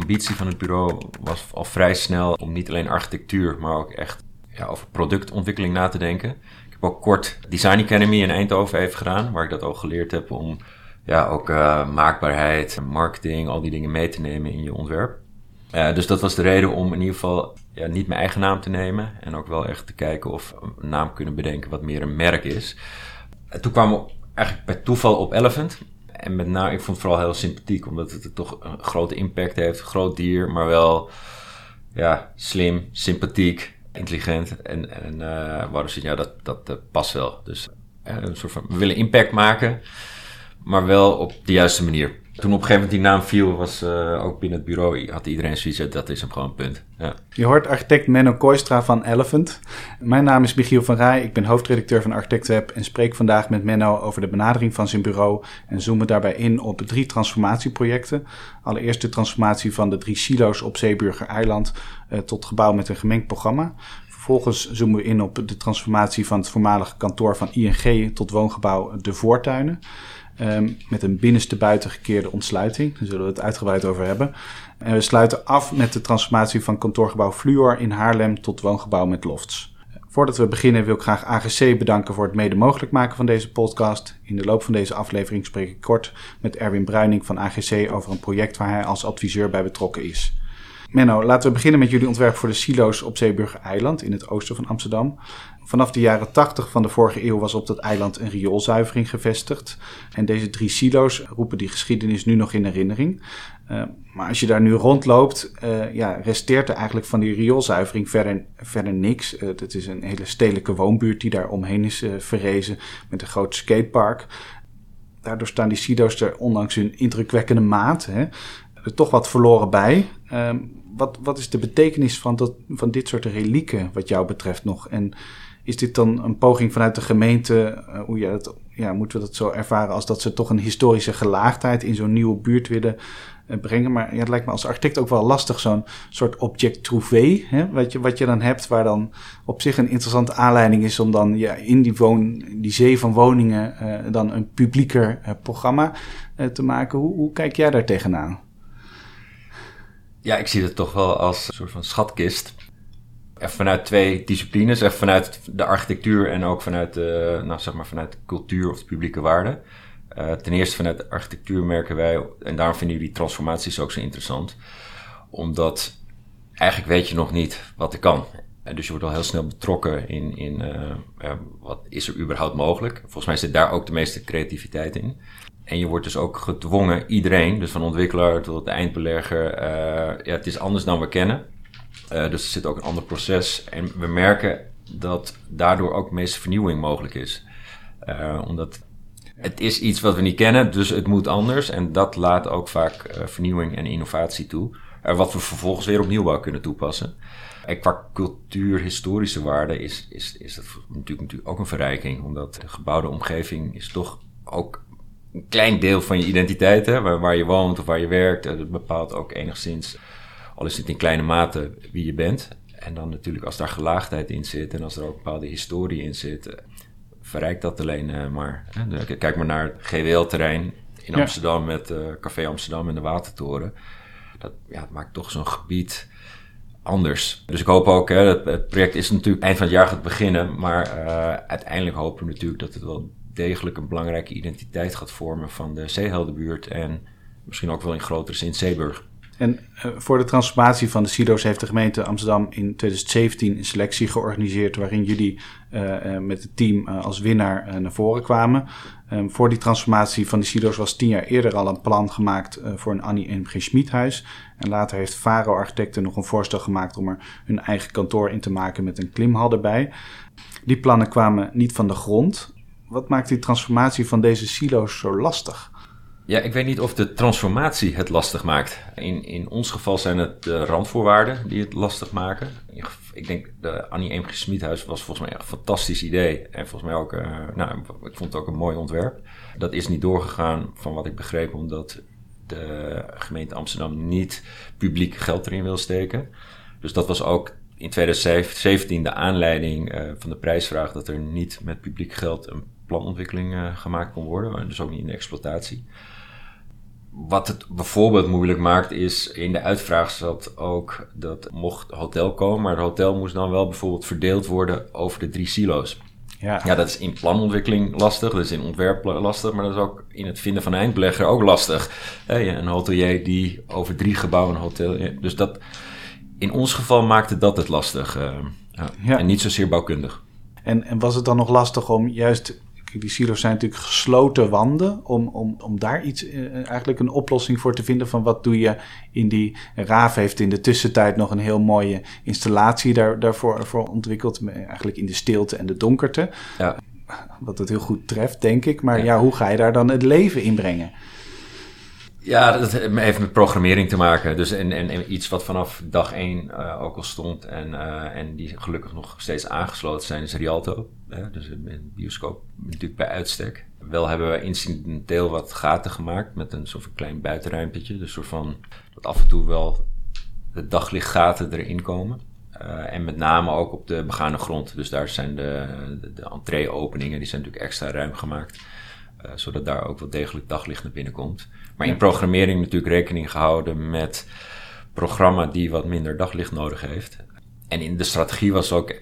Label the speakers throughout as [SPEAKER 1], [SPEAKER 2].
[SPEAKER 1] ambitie van het bureau was al vrij snel om niet alleen architectuur, maar ook echt ja, over productontwikkeling na te denken. Ik heb ook kort Design Academy in Eindhoven even gedaan, waar ik dat al geleerd heb om ja, ook uh, maakbaarheid, marketing, al die dingen mee te nemen in je ontwerp. Uh, dus dat was de reden om in ieder geval ja, niet mijn eigen naam te nemen. En ook wel echt te kijken of we een naam kunnen bedenken wat meer een merk is. En toen kwamen we eigenlijk bij toeval op Elephant. En met name, ik vond het vooral heel sympathiek, omdat het toch een grote impact heeft. Groot dier, maar wel ja, slim, sympathiek, intelligent. En, en uh, waarom zit ja, dat, dat uh, past wel. Dus uh, een soort van, we willen impact maken, maar wel op de juiste manier. Toen op een gegeven moment die naam viel, was uh, ook binnen het bureau, had iedereen zoiets, dat is hem gewoon, punt. Ja.
[SPEAKER 2] Je hoort architect Menno Kooistra van Elephant. Mijn naam is Michiel van Rij, ik ben hoofdredacteur van Architectweb en spreek vandaag met Menno over de benadering van zijn bureau en zoomen daarbij in op drie transformatieprojecten. Allereerst de transformatie van de drie silo's op Zeeburger Eiland uh, tot gebouw met een gemengd programma. Vervolgens zoomen we in op de transformatie van het voormalige kantoor van ING tot woongebouw De Voortuinen. Um, met een binnenste buiten gekeerde ontsluiting. Daar zullen we het uitgebreid over hebben. En we sluiten af met de transformatie van kantoorgebouw Fluor in Haarlem tot woongebouw met lofts. Voordat we beginnen wil ik graag AGC bedanken voor het mede mogelijk maken van deze podcast. In de loop van deze aflevering spreek ik kort met Erwin Bruining van AGC over een project waar hij als adviseur bij betrokken is. Menno, laten we beginnen met jullie ontwerp voor de silo's op Zeeburger Eiland in het oosten van Amsterdam. Vanaf de jaren 80 van de vorige eeuw was op dat eiland een rioolzuivering gevestigd. En deze drie silo's roepen die geschiedenis nu nog in herinnering. Uh, maar als je daar nu rondloopt, uh, ja, resteert er eigenlijk van die rioolzuivering verder, verder niks. Het is een hele stedelijke woonbuurt die daar omheen is verrezen met een groot skatepark. Daardoor staan die silo's er, ondanks hun indrukwekkende maat, hè, toch wat verloren bij. wat, wat is de betekenis van, dat, van dit soort relieken wat jou betreft nog? En is dit dan een poging vanuit de gemeente, uh, hoe ja, moeten we dat zo ervaren als dat ze toch een historische gelaagdheid in zo'n nieuwe buurt willen uh, brengen? Maar ja, het lijkt me als architect ook wel lastig, zo'n soort object trouvé, hè, wat, je, wat je dan hebt, waar dan op zich een interessante aanleiding is om dan ja, in die, woon, die zee van woningen uh, dan een publieker programma te maken. Hoe, hoe kijk jij daar tegenaan?
[SPEAKER 1] Ja, ik zie het toch wel als een soort van schatkist vanuit twee disciplines. Even vanuit de architectuur en ook vanuit de, nou, zeg maar vanuit cultuur of de publieke waarde. Uh, ten eerste vanuit de architectuur merken wij, en daarom vinden jullie transformaties ook zo interessant. Omdat eigenlijk weet je nog niet wat er kan. Dus je wordt al heel snel betrokken in, in uh, wat is er überhaupt mogelijk. Volgens mij zit daar ook de meeste creativiteit in. En je wordt dus ook gedwongen, iedereen, dus van ontwikkelaar tot de eindbelegger, ja, het is anders dan we kennen. Uh, dus er zit ook een ander proces. En we merken dat daardoor ook de meeste vernieuwing mogelijk is. Uh, omdat het is iets wat we niet kennen, dus het moet anders. En dat laat ook vaak uh, vernieuwing en innovatie toe. wat we vervolgens weer op nieuwbouw kunnen toepassen. En qua cultuur-historische waarde is, is, is dat natuurlijk, natuurlijk ook een verrijking. Omdat de gebouwde omgeving is toch ook een klein deel van je identiteit. Hè, waar, waar je woont of waar je werkt. Dat bepaalt ook enigszins al is het in kleine mate wie je bent. En dan natuurlijk als daar gelaagdheid in zit en als er ook bepaalde historie in zit, eh, verrijkt dat alleen uh, maar. Hè? Kijk maar naar het GWL-terrein in Amsterdam met uh, Café Amsterdam en de Watertoren. Dat ja, maakt toch zo'n gebied anders. Dus ik hoop ook, hè, dat het project is natuurlijk eind van het jaar gaat beginnen, maar uh, uiteindelijk hopen we natuurlijk dat het wel degelijk een belangrijke identiteit gaat vormen van de Zeeheldenbuurt en misschien ook wel in grotere zin Zeeburg.
[SPEAKER 2] En uh, voor de transformatie van de silo's heeft de gemeente Amsterdam in 2017 een selectie georganiseerd waarin jullie uh, uh, met het team als winnaar naar voren kwamen. Um, voor die transformatie van de silo's was tien jaar eerder al een plan gemaakt voor een Annie en G. En later heeft Faro Architecten nog een voorstel gemaakt om er hun eigen kantoor in te maken met een klimhal erbij. Die plannen kwamen niet van de grond. Wat maakt die transformatie van deze silo's zo lastig?
[SPEAKER 1] Ja, ik weet niet of de transformatie het lastig maakt. In, in ons geval zijn het de randvoorwaarden die het lastig maken. Ik denk, de Annie Eemge Smiethuis was volgens mij een fantastisch idee. En volgens mij ook, uh, nou, ik vond het ook een mooi ontwerp. Dat is niet doorgegaan, van wat ik begreep, omdat de gemeente Amsterdam niet publiek geld erin wil steken. Dus dat was ook in 2017 de aanleiding uh, van de prijsvraag dat er niet met publiek geld een planontwikkeling uh, gemaakt kon worden. Dus ook niet in de exploitatie wat het bijvoorbeeld moeilijk maakt is, in de uitvraag zat ook dat mocht hotel komen, maar het hotel moest dan wel bijvoorbeeld verdeeld worden over de drie silo's. Ja. ja, dat is in planontwikkeling lastig, dat is in ontwerp lastig, maar dat is ook in het vinden van een eindbelegger ook lastig. een hotelier die over drie gebouwen een hotel. Dus dat, in ons geval maakte dat het lastig. Uh, ja. En niet zozeer bouwkundig.
[SPEAKER 2] En, en was het dan nog lastig om juist die silo's zijn natuurlijk gesloten wanden. Om, om, om daar iets, eh, eigenlijk een oplossing voor te vinden van wat doe je in die. Raaf heeft in de tussentijd nog een heel mooie installatie daar, daarvoor voor ontwikkeld. Eigenlijk in de stilte en de donkerte. Ja. Wat het heel goed treft, denk ik. Maar ja, hoe ga je daar dan het leven in brengen?
[SPEAKER 1] Ja, dat heeft met programmering te maken. Dus en, en, iets wat vanaf dag één uh, ook al stond en, uh, en die gelukkig nog steeds aangesloten zijn, is Rialto. Hè? Dus een bioscoop natuurlijk bij uitstek. Wel hebben we incidenteel wat gaten gemaakt met een soort van klein buitenruimtetje. Dus soort van dat af en toe wel de daglichtgaten erin komen. Uh, en met name ook op de begane grond. Dus daar zijn de, de, de entree-openingen, die zijn natuurlijk extra ruim gemaakt. Uh, zodat daar ook wel degelijk daglicht naar binnen komt. Maar in programmering natuurlijk rekening gehouden met programma die wat minder daglicht nodig heeft. En in de strategie was ook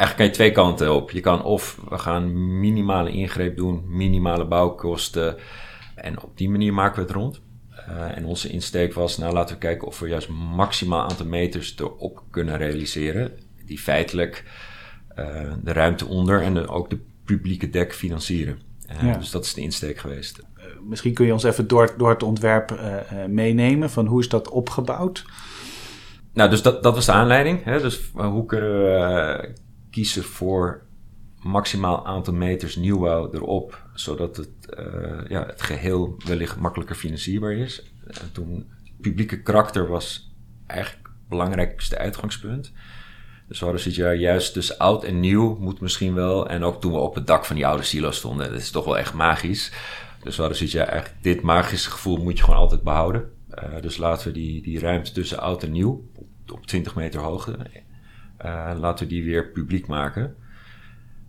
[SPEAKER 1] eigenlijk kan je twee kanten op. Je kan of we gaan minimale ingreep doen, minimale bouwkosten. En op die manier maken we het rond. Uh, en onze insteek was, nou laten we kijken of we juist maximaal aantal meters erop kunnen realiseren. Die feitelijk uh, de ruimte onder en de, ook de publieke dek financieren. Uh, ja. Dus dat is de insteek geweest
[SPEAKER 2] misschien kun je ons even door, door het ontwerp meenemen van hoe is dat opgebouwd?
[SPEAKER 1] Nou, dus dat, dat was de aanleiding. Hè? Dus hoe kunnen we kiezen voor maximaal aantal meters nieuwbouw erop, zodat het, ja, het geheel wellicht makkelijker financierbaar is. En toen publieke karakter was eigenlijk het belangrijkste uitgangspunt. Dus we hadden zoiets, ja, juist dus oud en nieuw moet misschien wel. En ook toen we op het dak van die oude silo stonden, dat is toch wel echt magisch. Dus we hadden zoiets, ja, eigenlijk dit magische gevoel moet je gewoon altijd behouden. Uh, dus laten we die, die ruimte tussen oud en nieuw, op, op 20 meter hoogte, laten we die weer publiek maken.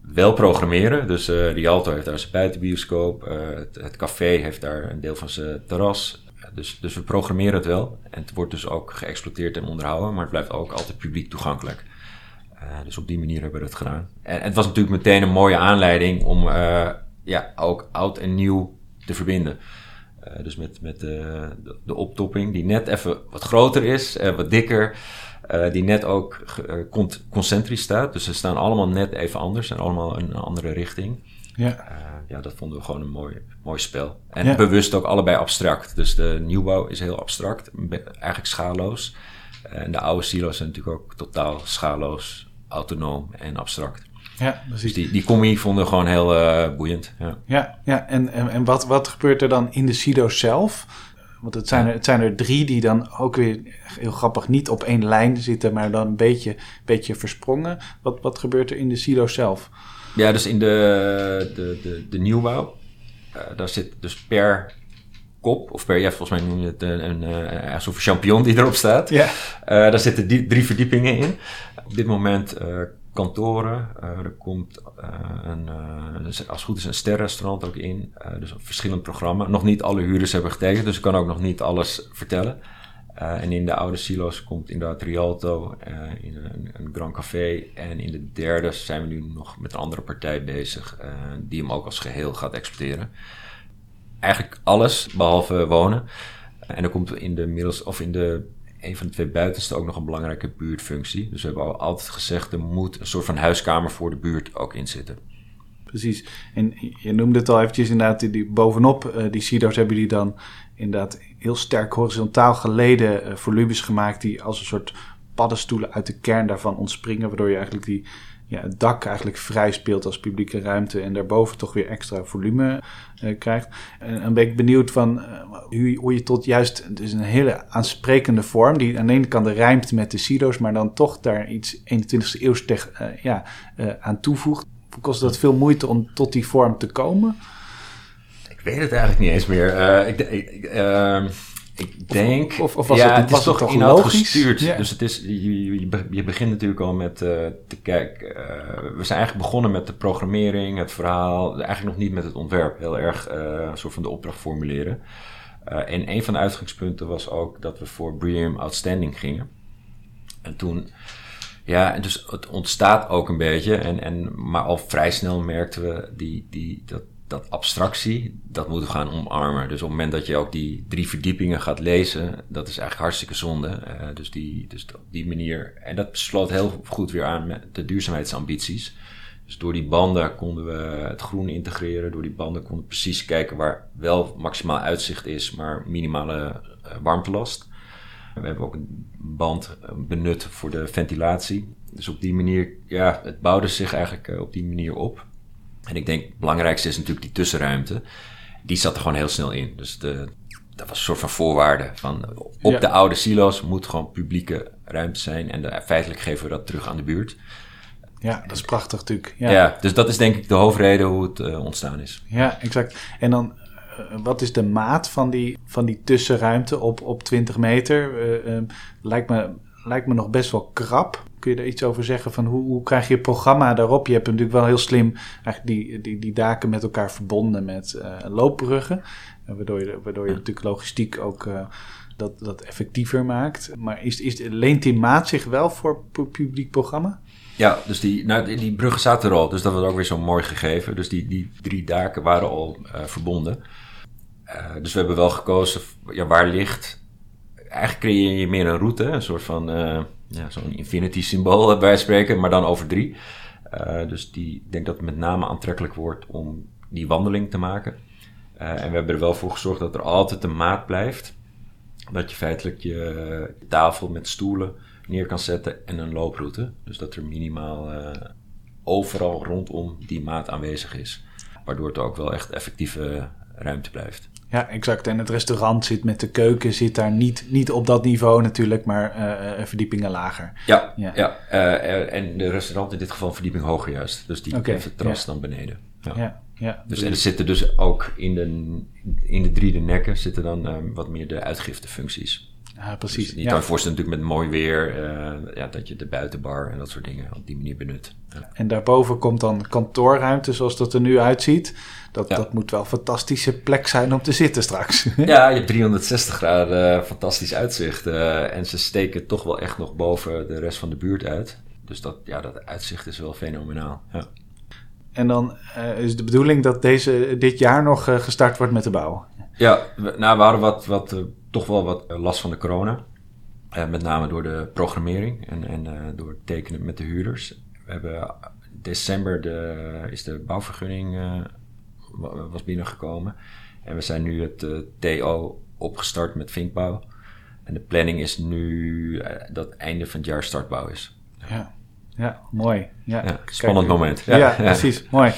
[SPEAKER 1] Wel programmeren, dus uh, Rialto heeft daar zijn buitenbioscoop, het, het, café heeft daar een deel van zijn terras. Dus, dus we programmeren het wel. En het wordt dus ook geëxploiteerd en onderhouden, maar het blijft ook altijd publiek toegankelijk. dus op die manier hebben we het gedaan. En, het was natuurlijk meteen een mooie aanleiding om ja, ook oud en nieuw te verbinden. Dus met, met de, de, de, optopping, die net even wat groter is, wat dikker. Uh, die net ook concentrisch staat. Dus ze staan allemaal net even anders en allemaal een andere richting. Ja. ja, dat vonden we gewoon een mooi, mooi spel. En bewust ook allebei abstract. Dus de nieuwbouw is heel abstract, eigenlijk schaalloos. En de oude silo's zijn natuurlijk ook totaal schaalloos, autonoom en abstract. Ja, precies. Dus die, die commie vonden we gewoon heel uh, boeiend. Ja,
[SPEAKER 2] ja, ja. en, en, en wat, wat gebeurt er dan in de silo's zelf? Want het zijn, er, het zijn er drie die dan ook weer heel grappig niet op één lijn zitten, maar dan een beetje, beetje versprongen. Wat, wat gebeurt er in de silo's zelf?
[SPEAKER 1] Ja, dus in de, de, de, de nieuwbouw, uh, daar zit dus per kop, of per, ja, volgens mij noem je het een, een, een, een soort champignon die erop staat. Ja. Uh, daar zitten die, drie verdiepingen in. Op dit moment kantoren. Uh, er komt uh, een, uh, als het goed is, een sterrestaurant ook in. dus een verschillend programma. Nog niet alle huurders hebben getekend, dus ik kan ook nog niet alles vertellen. en in de oude silo's komt inderdaad Rialto, in een, een, Grand Café. En in de derde zijn we nu nog met een andere partij bezig, die hem ook als geheel gaat exploiteren. Eigenlijk alles, behalve wonen. En dan komt in de middels, of in de een van de twee buitenste ook nog een belangrijke buurtfunctie. Dus we hebben altijd gezegd, er moet een soort van huiskamer voor de buurt ook in zitten.
[SPEAKER 2] Precies. En je noemde het al eventjes inderdaad, die, bovenop uh, die silo's hebben jullie dan inderdaad heel sterk horizontaal geleden uh, volumes gemaakt die als een soort paddenstoelen uit de kern daarvan ontspringen, waardoor je eigenlijk die ja, het dak eigenlijk vrij speelt als publieke ruimte en daarboven toch weer extra volume uh, krijgt. En dan ben ik benieuwd van uh, hoe, hoe, je tot juist, het is een hele aansprekende vorm die aan de ene kant rijmt met de silo's, maar dan toch daar iets 21ste eeuws uh, ja, aan toevoegt. Kost dat veel moeite om tot die vorm te komen?
[SPEAKER 1] Ik weet het eigenlijk niet eens meer. ik, ik denk...
[SPEAKER 2] Of, of, was ja, het, was het toch logisch?
[SPEAKER 1] gestuurd. Dus het is, je, je, begint natuurlijk al met uh, te kijken... Uh, we zijn eigenlijk begonnen met de programmering, het verhaal. Eigenlijk nog niet met het ontwerp. Heel erg uh, een soort van de opdracht formuleren. En een van de uitgangspunten was ook dat we voor BREEAM Outstanding gingen. En toen, ja, en dus het ontstaat ook een beetje. En, en, maar al vrij snel merkten we die, die, dat, dat abstractie, dat moeten we gaan omarmen. Dus op het moment dat je ook die drie verdiepingen gaat lezen, dat is eigenlijk hartstikke zonde. Uh, dus, die, dus op die manier, en dat sloot heel goed weer aan met de duurzaamheidsambities. Dus door die banden konden we het groen integreren. Door die banden konden we precies kijken waar wel maximaal uitzicht is, maar minimale uh, warmtelast. We hebben ook een band benut voor de ventilatie. Dus op die manier, ja, het bouwde zich eigenlijk op die manier op. En ik denk, het belangrijkste is natuurlijk die tussenruimte. Die zat er gewoon heel snel in. Dus de, dat was een soort van voorwaarde. Van op ja. de oude silo's moet gewoon publieke ruimte zijn. En de, feitelijk geven we dat terug aan de buurt.
[SPEAKER 2] Ja, dat is prachtig natuurlijk. Ja,
[SPEAKER 1] ja dus dat is denk ik de hoofdreden hoe het uh, ontstaan is.
[SPEAKER 2] Ja, exact. En dan, uh, wat is de maat van die, van die tussenruimte op, op 20 meter? Uh, lijkt, me, lijkt me nog best wel krap. Kun je er iets over zeggen van hoe, hoe krijg je het programma daarop? Je hebt natuurlijk wel heel slim eigenlijk die, die, die daken met elkaar verbonden met loopbruggen. Waardoor je, waardoor je natuurlijk logistiek ook dat, dat effectiever maakt. Maar is, is, leent die maat zich wel voor publiek programma?
[SPEAKER 1] Ja, dus die, nou, die, bruggen zaten er al. Dus dat was ook weer zo'n mooi gegeven. Dus die, die drie daken waren al uh, verbonden. Dus we hebben wel gekozen, ja, waar ligt... Eigenlijk creëer je meer een route, een soort van... Ja, zo'n infinity symbool bij spreken, maar dan over drie. dus die, ik denk dat het met name aantrekkelijk wordt om die wandeling te maken. en we hebben er wel voor gezorgd dat er altijd een maat blijft. Dat je feitelijk je tafel met stoelen neer kan zetten en een looproute. Dus dat er minimaal overal rondom die maat aanwezig is. Waardoor het ook wel echt effectieve ruimte blijft.
[SPEAKER 2] Ja, exact. En het restaurant zit met de keuken, zit daar niet, niet op dat niveau natuurlijk, maar uh, verdiepingen lager.
[SPEAKER 1] Ja, ja. ja. Uh, en de restaurant in dit geval een verdieping hoger juist. Dus die okay, terras ja. dan beneden. Ja. ja. Ja, dus, en er zitten dus ook in de, in de drie de nekken zitten dan um, wat meer de uitgiftefuncties.
[SPEAKER 2] Ja, precies.
[SPEAKER 1] Dus je kan je voorstellen natuurlijk met mooi weer, uh, ja, dat je de buitenbar en dat soort dingen op die manier benut.
[SPEAKER 2] Ja. En daarboven komt dan kantoorruimte zoals dat er nu uitziet. Dat, ja. dat moet wel een fantastische plek zijn om te zitten straks.
[SPEAKER 1] ja, je hebt 360 graden fantastisch uitzicht. Uh, en ze steken toch wel echt nog boven de rest van de buurt uit. Dus dat, ja, dat uitzicht is wel fenomenaal. Ja.
[SPEAKER 2] En dan uh, is de bedoeling dat deze, dit jaar nog gestart wordt met de bouw?
[SPEAKER 1] Ja, we, nou, we hadden wat, wat toch wel wat last van de corona. Uh, met name door de programmering en, en uh, door het tekenen met de huurders. We hebben december de, is de bouwvergunning uh, was binnengekomen. En we zijn nu het TO opgestart met Vinkbouw. En de planning is nu dat einde van het jaar startbouw is.
[SPEAKER 2] Ja, ja mooi. Ja,
[SPEAKER 1] ja spannend moment.
[SPEAKER 2] Ja, ja, precies. Mooi.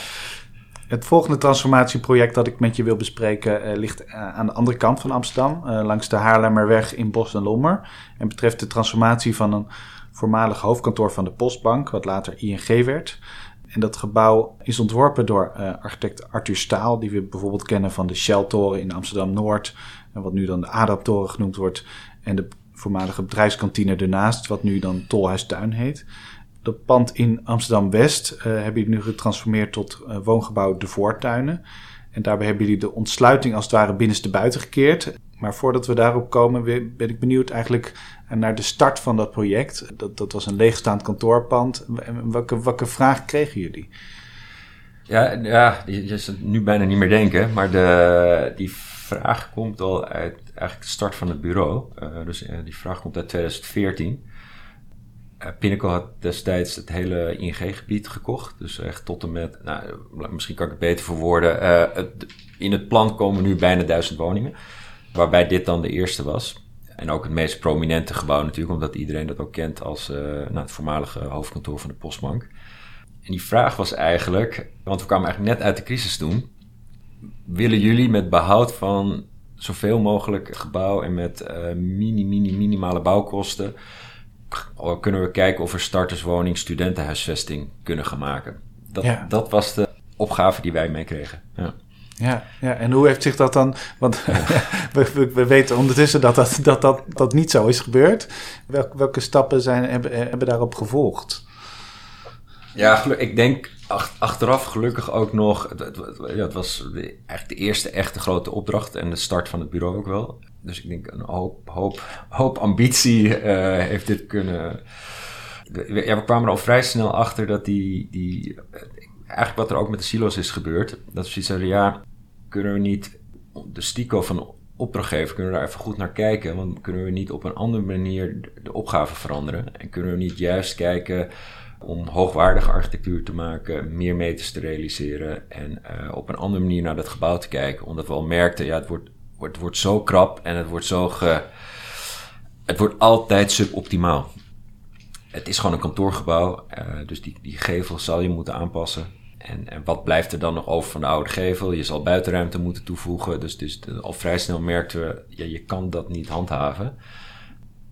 [SPEAKER 2] Het volgende transformatieproject dat ik met je wil bespreken uh, ligt uh, aan de andere kant van Amsterdam, uh, langs de Haarlemmerweg in Bos en Lommer. En betreft de transformatie van een voormalig hoofdkantoor van de Postbank, wat later ING werd. En dat gebouw is ontworpen door architect Arthur Staal, die we bijvoorbeeld kennen van de Shell-toren in Amsterdam-Noord, en wat nu dan de ADAP-toren genoemd wordt, en de voormalige bedrijfskantine ernaast, wat nu dan Tolhuis Tuin heet dat pand in Amsterdam-West uh, hebben jullie nu getransformeerd tot uh, woongebouw De Voortuinen. En daarbij hebben jullie de ontsluiting als het ware binnenste buiten gekeerd. Maar voordat we daarop komen, ben ik benieuwd eigenlijk naar de start van dat project. Dat, dat was een leegstaand kantoorpand. Welke, welke vraag kregen jullie?
[SPEAKER 1] Ja, ja, je zit nu bijna niet meer denken, maar de, die vraag komt al uit eigenlijk de start van het bureau. Uh, dus die vraag komt uit 2014. Uh, Pinnacle had destijds het hele ING-gebied gekocht. Dus echt tot en met, nou, misschien kan ik het beter verwoorden. Uh, het, in het plan komen nu bijna duizend woningen. Waarbij dit dan de eerste was. En ook het meest prominente gebouw natuurlijk, omdat iedereen dat ook kent als uh, nou, het voormalige hoofdkantoor van de Postbank. En die vraag was eigenlijk, want we kwamen eigenlijk net uit de crisis toen. Willen jullie met behoud van zoveel mogelijk gebouw en met mini, mini, minimale bouwkosten kunnen we kijken of we starterswoning, studentenhuisvesting kunnen gaan maken. Dat, dat was de opgave die wij meekregen. Ja.
[SPEAKER 2] Ja, ja, en hoe heeft zich dat dan. Want we, we, weten ondertussen dat dat, dat, dat dat niet zo is gebeurd. welke stappen zijn, hebben, hebben daarop gevolgd?
[SPEAKER 1] Ja, ik denk achteraf gelukkig ook nog. Het, het, was de, eigenlijk de eerste echte grote opdracht en de start van het bureau ook wel. Dus ik denk een hoop, hoop, hoop ambitie uh, heeft dit kunnen. Ja, we kwamen er al vrij snel achter dat die, die. Eigenlijk wat er ook met de silo's is gebeurd. Dat zoiets zeiden: ja, kunnen we niet de stico van opdrachtgever, kunnen we daar even goed naar kijken. Want kunnen we niet op een andere manier de opgave veranderen? En kunnen we niet juist kijken om hoogwaardige architectuur te maken, meer meters te realiseren en uh, op een andere manier naar dat gebouw te kijken. Omdat we al merkten, ja, het wordt, het wordt zo krap en het wordt zo ge, het wordt altijd suboptimaal. Het is gewoon een kantoorgebouw, uh, dus die, die gevel zal je moeten aanpassen. En, en wat blijft er dan nog over van de oude gevel? Je zal buitenruimte moeten toevoegen. Dus, dus al vrij snel merkten we, ja, je kan dat niet handhaven.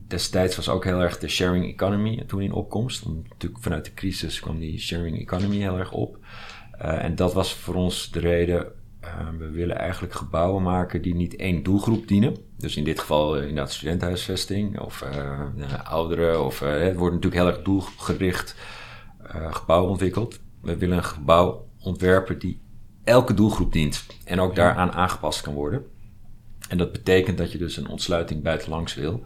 [SPEAKER 1] Destijds was ook heel erg de sharing economy toen in opkomst. natuurlijk vanuit de crisis kwam die sharing economy heel erg op. Uh, en dat was voor ons de reden. Uh, we willen eigenlijk gebouwen maken die niet één doelgroep dienen. Dus in dit geval uh, inderdaad studentenhuisvesting of ouderen. Of, het wordt natuurlijk heel erg doelgericht gebouw ontwikkeld we willen een gebouw ontwerpen die elke doelgroep dient en ook daaraan aangepast kan worden. En dat betekent dat je dus een ontsluiting buitenlangs wil.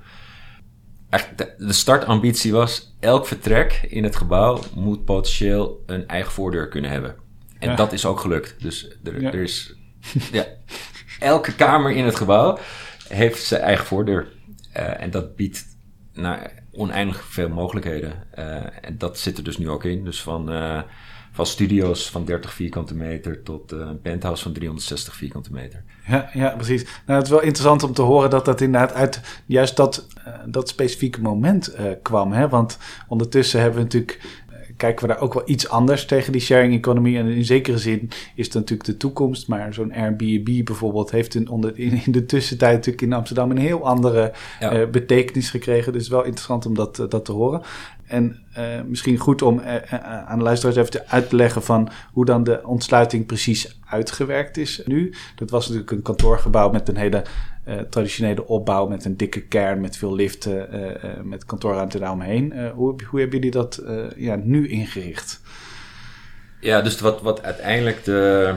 [SPEAKER 1] De startambitie was: elk vertrek in het gebouw moet potentieel een eigen voordeur kunnen hebben. En dat is ook gelukt. Dus er, er is. Ja, elke kamer in het gebouw heeft zijn eigen voordeur. Uh, en dat biedt oneindig veel mogelijkheden. Uh, en dat zit er dus nu ook in. Dus van. Uh, van studio's van 30 vierkante meter tot een penthouse van 360 vierkante meter.
[SPEAKER 2] Ja, ja precies. Nou, het is wel interessant om te horen dat dat inderdaad uit juist dat, dat specifieke moment kwam. Hè? Want ondertussen hebben we natuurlijk kijken we daar ook wel iets anders tegen die sharing economy. En in zekere zin is het natuurlijk de toekomst. Maar zo'n Airbnb bijvoorbeeld heeft in, onder, in, in, de tussentijd natuurlijk in Amsterdam een heel andere ja. uh, betekenis gekregen. Dus wel interessant om dat, dat te horen. En uh, misschien goed om uh, aan de luisteraars even te uit te leggen van hoe dan de ontsluiting precies uitgewerkt is nu. Dat was natuurlijk een kantoorgebouw met een hele traditionele opbouw met een dikke kern, met veel liften, met kantoorruimte daaromheen. hoe, hoe hebben jullie dat ja, nu ingericht?
[SPEAKER 1] Ja, dus wat, wat uiteindelijk de,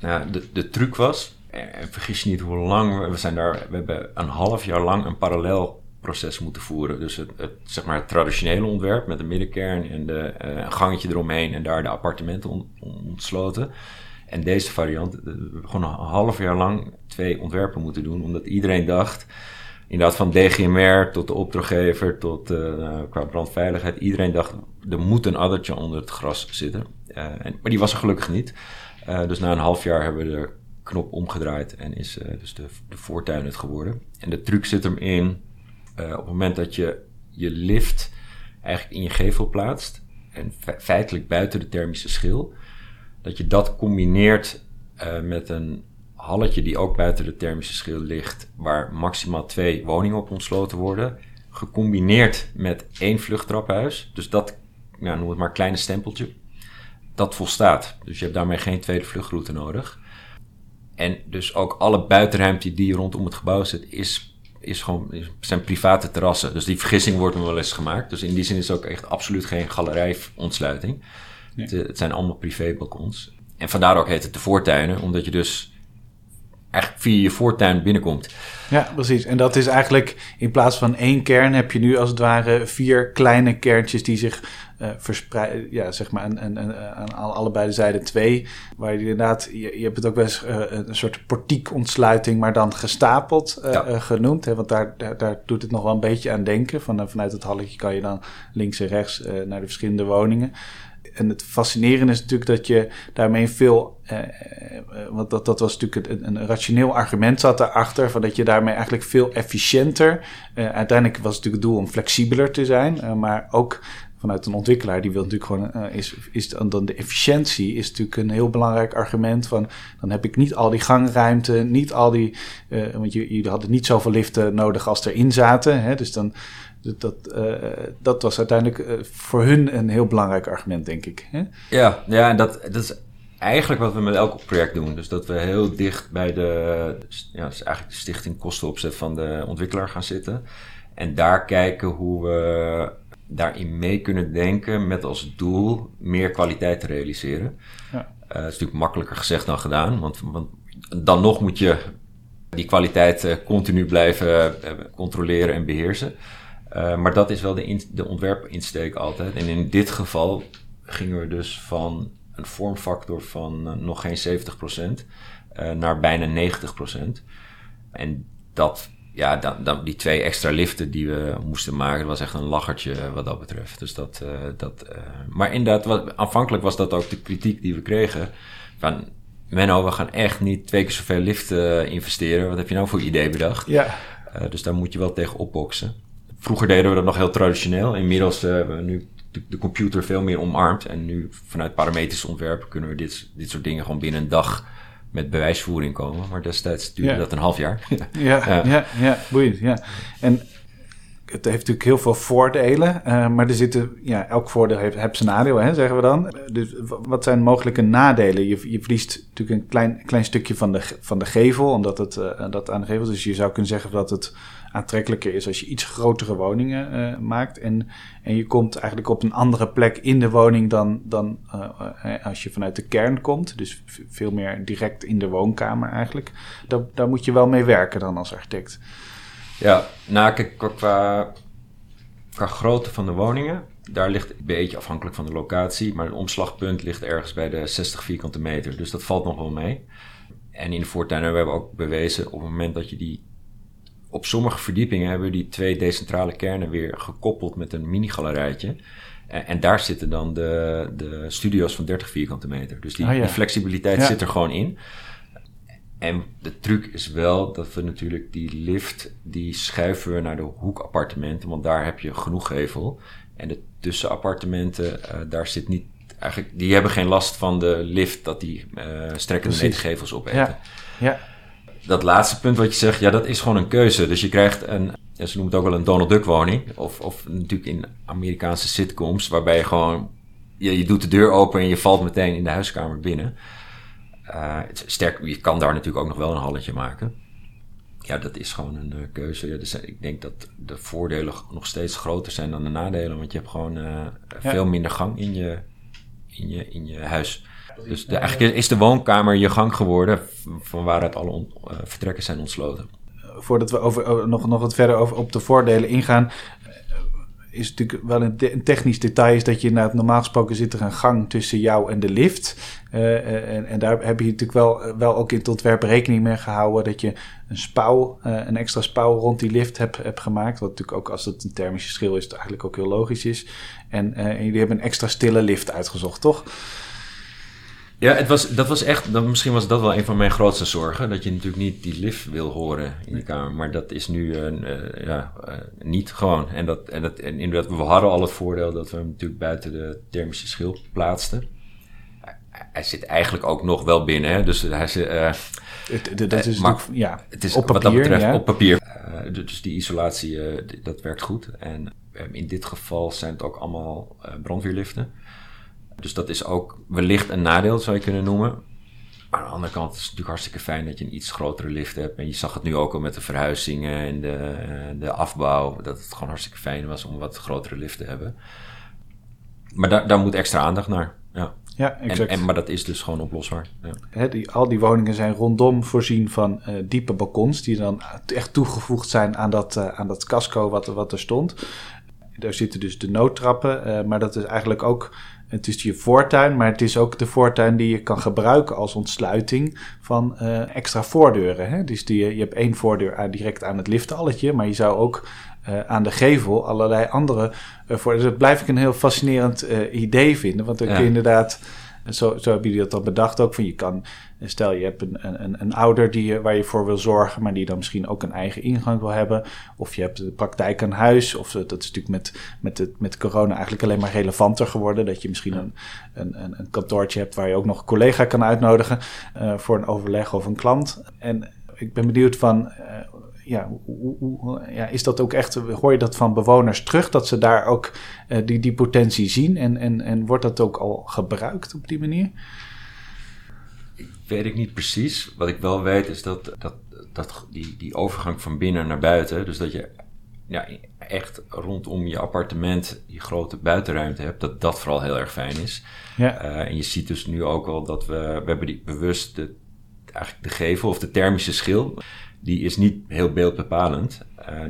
[SPEAKER 1] nou, de, de truc was, en vergis je niet hoe lang we zijn daar, we hebben een half jaar lang een parallel proces moeten voeren. Dus het, het, zeg maar traditionele ontwerp met een middenkern en de, uh, een gangetje eromheen en daar de appartementen on, ontsloten. En deze variant, uh, gewoon een half jaar lang twee ontwerpen moeten doen, omdat iedereen dacht, inderdaad van DGMR tot de opdrachtgever tot uh, qua brandveiligheid, iedereen dacht, er moet een addertje onder het gras zitten. en, maar die was er gelukkig niet. dus na een half jaar hebben we de knop omgedraaid en is dus de, de voortuin het geworden. En de truc zit hem in uh, op het moment dat je je lift eigenlijk in je gevel plaatst, en feitelijk buiten de thermische schil, dat je dat combineert uh, met een halletje die ook buiten de thermische schil ligt, waar maximaal twee woningen op ontsloten worden, gecombineerd met één vluchttraphuis, dus dat, nou, noem het maar kleine stempeltje, dat volstaat. Dus je hebt daarmee geen tweede vluchtroute nodig. En dus ook alle buitenruimte die rondom het gebouw zit, is is gewoon, zijn private terrassen. Dus die vergissing wordt me wel eens gemaakt. Dus in die zin is het ook echt absoluut geen galerijontsluiting. Nee. Het, het, zijn allemaal privébalkons. En vandaar ook heet het de voortuinen, omdat je dus eigenlijk via je voortuin binnenkomt.
[SPEAKER 2] Ja, precies. En dat is eigenlijk in plaats van één kern heb je nu als het ware vier kleine kerntjes die zich uh, verspreiden. Ja, zeg maar aan, aan, aan, allebei de zijden twee. Waar je inderdaad, je, je hebt het ook wel eens uh, een soort portiekontsluiting, maar dan gestapeld uh, ja. genoemd. Hè? Want daar, daar, daar, doet het nog wel een beetje aan denken. Van, vanuit het halletje kan je dan links en rechts naar de verschillende woningen en het fascinerende is natuurlijk dat je daarmee veel. Eh, want dat, dat was natuurlijk een, een, rationeel argument zat daarachter. Van dat je daarmee eigenlijk veel efficiënter. Uh, uiteindelijk was het natuurlijk het doel om flexibeler te zijn. Uh, maar ook vanuit een ontwikkelaar die wil natuurlijk gewoon. is, is dan de efficiëntie is natuurlijk een heel belangrijk argument. Van dan heb ik niet al die gangruimte, niet al die. want je, je had niet zoveel liften nodig als erin zaten. Hè, dus dan dat, uh, dat was uiteindelijk uh, voor hun een heel belangrijk argument, denk ik. Hè?
[SPEAKER 1] Ja, ja en dat, dat is eigenlijk wat we met elk project doen. Dus dat we heel dicht bij de, ja, dus eigenlijk de stichting kostenopzet van de ontwikkelaar gaan zitten. En daar kijken hoe we daarin mee kunnen denken met als doel meer kwaliteit te realiseren. Ja. Uh, dat is natuurlijk makkelijker gezegd dan gedaan, want, want dan nog moet je die kwaliteit uh, continu blijven uh, controleren en beheersen. maar dat is wel de, in, de ontwerpinsteek altijd. En in dit geval gingen we dus van een vormfactor van nog geen 70% naar bijna 90%. En dat ja, dan, dan, die twee extra liften die we moesten maken, was echt een lachertje wat dat betreft. Dus dat, uh, dat, uh, maar inderdaad, wat, aanvankelijk was dat ook de kritiek die we kregen. Van, Menno, we gaan echt niet twee keer zoveel liften investeren. Wat heb je nou voor idee bedacht? Ja. Uh, dus daar moet je wel tegen opboksen. Vroeger deden we dat nog heel traditioneel. Inmiddels hebben we nu de, de, computer veel meer omarmd. En nu vanuit parametrisch ontwerpen kunnen we dit, dit soort dingen gewoon binnen een dag met bewijsvoering komen. Maar destijds duurde dat een half jaar.
[SPEAKER 2] ja, ja, ja, boeiend. Ja. En het heeft natuurlijk heel veel voordelen, uh, maar er zitten, ja, elk voordeel heeft, heeft zijn nadeel, hè, zeggen we dan. Dus wat zijn mogelijke nadelen? Je, je verliest natuurlijk een klein, klein stukje van de, van de gevel, omdat het uh, dat aan de gevel Dus je zou kunnen zeggen dat het aantrekkelijker is als je iets grotere woningen uh, maakt. En, en je komt eigenlijk op een andere plek in de woning dan, dan uh, als je vanuit de kern komt. Dus veel meer direct in de woonkamer eigenlijk. Daar, daar moet je wel mee werken dan als architect.
[SPEAKER 1] Ja, nou kijk, qua, qua grootte van de woningen, daar ligt een beetje afhankelijk van de locatie, maar het omslagpunt ligt ergens bij de 60 vierkante meter. Dus dat valt nog wel mee. En in de voortuin hebben we ook bewezen op het moment dat je die op sommige verdiepingen hebben we die twee decentrale kernen weer gekoppeld met een mini-galerijtje. En, en, daar zitten dan de, de studio's van 30 vierkante meter. Dus die, oh die flexibiliteit zit er gewoon in. En de truc is wel dat we natuurlijk die lift, die schuiven we naar de hoekappartementen, want daar heb je genoeg gevel. En de tussenappartementen, uh, daar zit niet, eigenlijk, die hebben geen last van de lift dat die uh, strekkende metergevels opeten. Ja. ja dat laatste punt wat je zegt, ja, dat is gewoon een keuze. Dus je krijgt een, ja, ze noemen het ook wel een Donald Duck woning. Of, of natuurlijk in Amerikaanse sitcoms, waarbij je gewoon, je, je doet de deur open en je valt meteen in de huiskamer binnen. Uh, sterk, je kan daar natuurlijk ook nog wel een halletje maken. Ja, dat is gewoon een uh, keuze. Ja, dus ik denk dat de voordelen nog steeds groter zijn dan de nadelen. Want je hebt gewoon uh, veel minder gang in je, in je, in je huis. Dus de, eigenlijk is de woonkamer je gang geworden van waaruit alle uh, vertrekken zijn ontsloten.
[SPEAKER 2] Voordat we over, nog, nog wat verder over, op de voordelen ingaan, eh, is natuurlijk wel een, een, technisch detail is dat je inderdaad normaal gesproken zit er een gang tussen jou en de lift. Uh, en, en, daar heb je natuurlijk wel, wel ook in het ontwerp rekening mee gehouden dat je een spouw, uh, een extra spouw rond die lift hebt, hebt gemaakt. Wat natuurlijk ook als het een thermische schil is, eigenlijk ook heel logisch is. En, en jullie hebben een extra stille lift uitgezocht, toch?
[SPEAKER 1] Ja, het was, dat was echt, dat, misschien was dat wel een van mijn grootste zorgen. Dat je natuurlijk niet die lift wil horen in je kamer. Maar dat is nu uh, uh, ja, uh, niet gewoon. En, dat, en, dat, en inderdaad, we hadden al het voordeel dat we hem natuurlijk buiten de thermische schil plaatsten. Hij zit eigenlijk ook nog wel binnen. Hè? Dus hij zit,
[SPEAKER 2] het, dat is maar, ja,
[SPEAKER 1] het is op papier, wat dat betreft ja. op papier. dus die isolatie, dat werkt goed. En in dit geval zijn het ook allemaal brandweerliften. Dus dat is ook wellicht een nadeel, zou je kunnen noemen. Maar aan de andere kant is het natuurlijk hartstikke fijn dat je een iets grotere lift hebt. En je zag het nu ook al met de verhuizingen en de, eh, de afbouw. Dat het gewoon hartstikke fijn was om wat grotere lift te hebben. Maar daar, daar moet extra aandacht naar. Ja, ja exact. En, en, maar dat is dus gewoon oplosbaar.
[SPEAKER 2] Ja. die, al die woningen zijn rondom voorzien van uh, diepe balkons. Die dan echt toegevoegd zijn aan dat, uh, aan dat casco wat, wat er stond. Daar zitten dus de noodtrappen. Uh, maar dat is eigenlijk ook het is je voortuin, maar het is ook de voortuin die je kan gebruiken als ontsluiting van uh, extra voordeuren. Hè? Dus die, je hebt één voordeur aan, direct aan het liftalletje, maar je zou ook uh, aan de gevel allerlei andere uh, voordeuren. Dat blijf ik een heel fascinerend idee vinden, want dan kun je inderdaad zo, zo hebben jullie dat dan bedacht ook. Van je kan, stel je hebt een, een, een ouder die, waar je voor wil zorgen, maar die dan misschien ook een eigen ingang wil hebben. Of je hebt de praktijk aan huis. Of dat is natuurlijk met, met, het, met corona eigenlijk alleen maar relevanter geworden. Dat je misschien een, een, een kantoortje hebt waar je ook nog een collega kan uitnodigen uh, voor een overleg of een klant. En ik ben benieuwd van. Uh, ja, hoe, hoe, ja, is dat ook echt, hoor je dat van bewoners terug, dat ze daar ook uh, die, die potentie zien? En, en, en wordt dat ook al gebruikt op die manier?
[SPEAKER 1] Weet ik niet precies. Wat ik wel weet is dat, dat, dat die, die overgang van binnen naar buiten, dus dat je ja, echt rondom je appartement die grote buitenruimte hebt, dat dat vooral heel erg fijn is. Ja. en je ziet dus nu ook al dat we, we hebben die bewust de, eigenlijk de gevel of de thermische schil, die is niet heel beeldbepalend.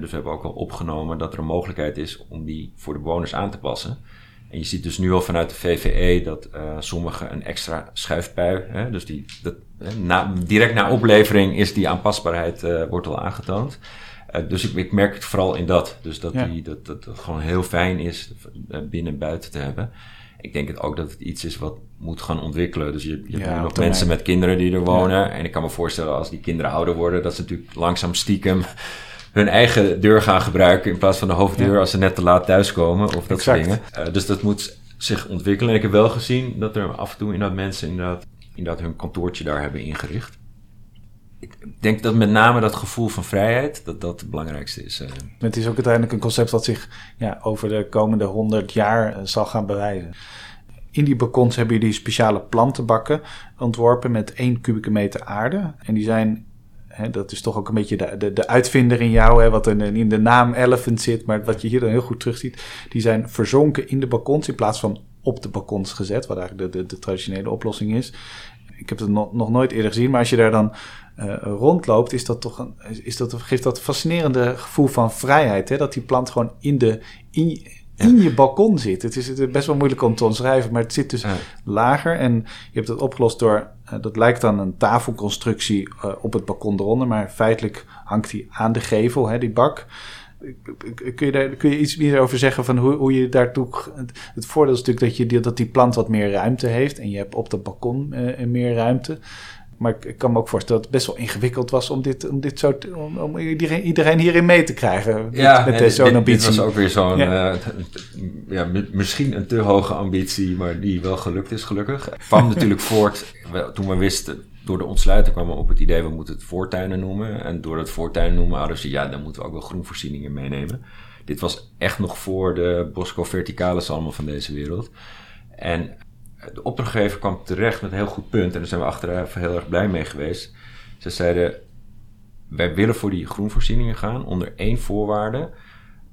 [SPEAKER 1] dus we hebben ook al opgenomen dat er een mogelijkheid is om die voor de bewoners aan te passen. En je ziet dus nu al vanuit de VVE dat uh, sommigen een extra schuifpui, hè, dus die, dat, na, direct na oplevering is die aanpasbaarheid uh, wordt al aangetoond. Uh, dus ik, ik, merk het vooral in dat. Dus dat, die, dat, dat het gewoon heel fijn is binnen en buiten te hebben. Ik denk het ook dat het iets is wat moet gaan ontwikkelen. Dus je, je hebt nu nog mensen met kinderen die er wonen. En ik kan me voorstellen als die kinderen ouder worden, dat ze natuurlijk langzaam stiekem hun eigen deur gaan gebruiken in plaats van de hoofddeur als ze net te laat thuiskomen of dat soort dingen. Uh, dus dat moet zich ontwikkelen. En ik heb wel gezien dat er af en toe inderdaad mensen inderdaad, inderdaad hun kantoortje daar hebben ingericht. Ik denk dat met name dat gevoel van vrijheid, dat dat het belangrijkste is. Uh.
[SPEAKER 2] Het is ook uiteindelijk een concept dat zich ja, over de komende honderd jaar uh, zal gaan bewijzen. In die balkons hebben jullie speciale plantenbakken ontworpen met 1 kubieke meter aarde. En die zijn dat is toch ook een beetje de, de, de uitvinder in jou, hè, wat in, in, de naam Elephant zit, maar wat je hier dan heel goed terugziet. Die zijn verzonken in de balkons in plaats van op de balkons gezet, wat eigenlijk de, de, de traditionele oplossing is. Ik heb het nog, nooit eerder gezien, maar als je daar dan uh, rondloopt, is dat toch een, is dat, geeft dat fascinerende gevoel van vrijheid. Hè? Dat die plant gewoon in, de, in je balkon zit. Het is best wel moeilijk om te omschrijven, maar het zit dus lager. En je hebt het opgelost door, uh, dat lijkt dan een tafelconstructie uh, op het balkon eronder, maar feitelijk hangt die aan de gevel, hè, die bak. Kun je, daar, kun je iets meer over zeggen van hoe, hoe je daartoe... Het voordeel is natuurlijk dat, je, dat die plant wat meer ruimte heeft en je hebt op het balkon uh, meer ruimte. Maar ik, kan me ook voorstellen dat het best wel ingewikkeld was om dit, om dit zo te, om, om iedereen, iedereen hierin mee te krijgen.
[SPEAKER 1] Ja, met, met zo'n ambitie. Dit was ook weer zo'n, ja. Uh, ja, misschien een te hoge ambitie, maar die wel gelukt is, gelukkig. Het kwam natuurlijk voort, toen we wisten, door de ontsluiting kwamen we op het idee, we moeten het voortuinen noemen. En door het voortuinen noemen hadden ze, ja, dan moeten we ook wel groenvoorzieningen meenemen. Dit was echt nog voor de Bosco Verticalis allemaal van deze wereld. En de opdrachtgever kwam terecht met een heel goed punt. En daar zijn we achteraf heel erg blij mee geweest. Ze zeiden, wij willen voor die groenvoorzieningen gaan onder één voorwaarde.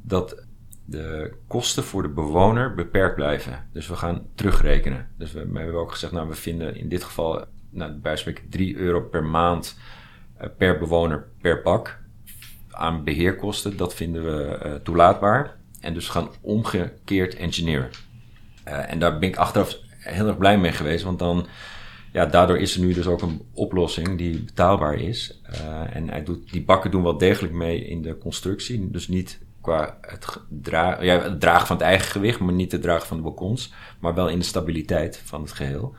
[SPEAKER 1] Dat de kosten voor de bewoner beperkt blijven. Dus we gaan terugrekenen. Dus we, hebben ook gezegd, nou we vinden in dit geval, nou, bij spreken 3 euro per maand uh, per bewoner per bak aan beheerkosten. Dat vinden we uh, toelaatbaar. En dus gaan omgekeerd engineeren. Uh, en daar ben ik achteraf heel erg blij mee geweest. Want dan, ja, daardoor is er nu dus ook een oplossing die betaalbaar is. Uh, en hij doet, die bakken doen wel degelijk mee in de constructie. Dus niet qua het, dra ja, dragen van het eigen gewicht, maar niet het dragen van de balkons. Maar wel in de stabiliteit van het geheel.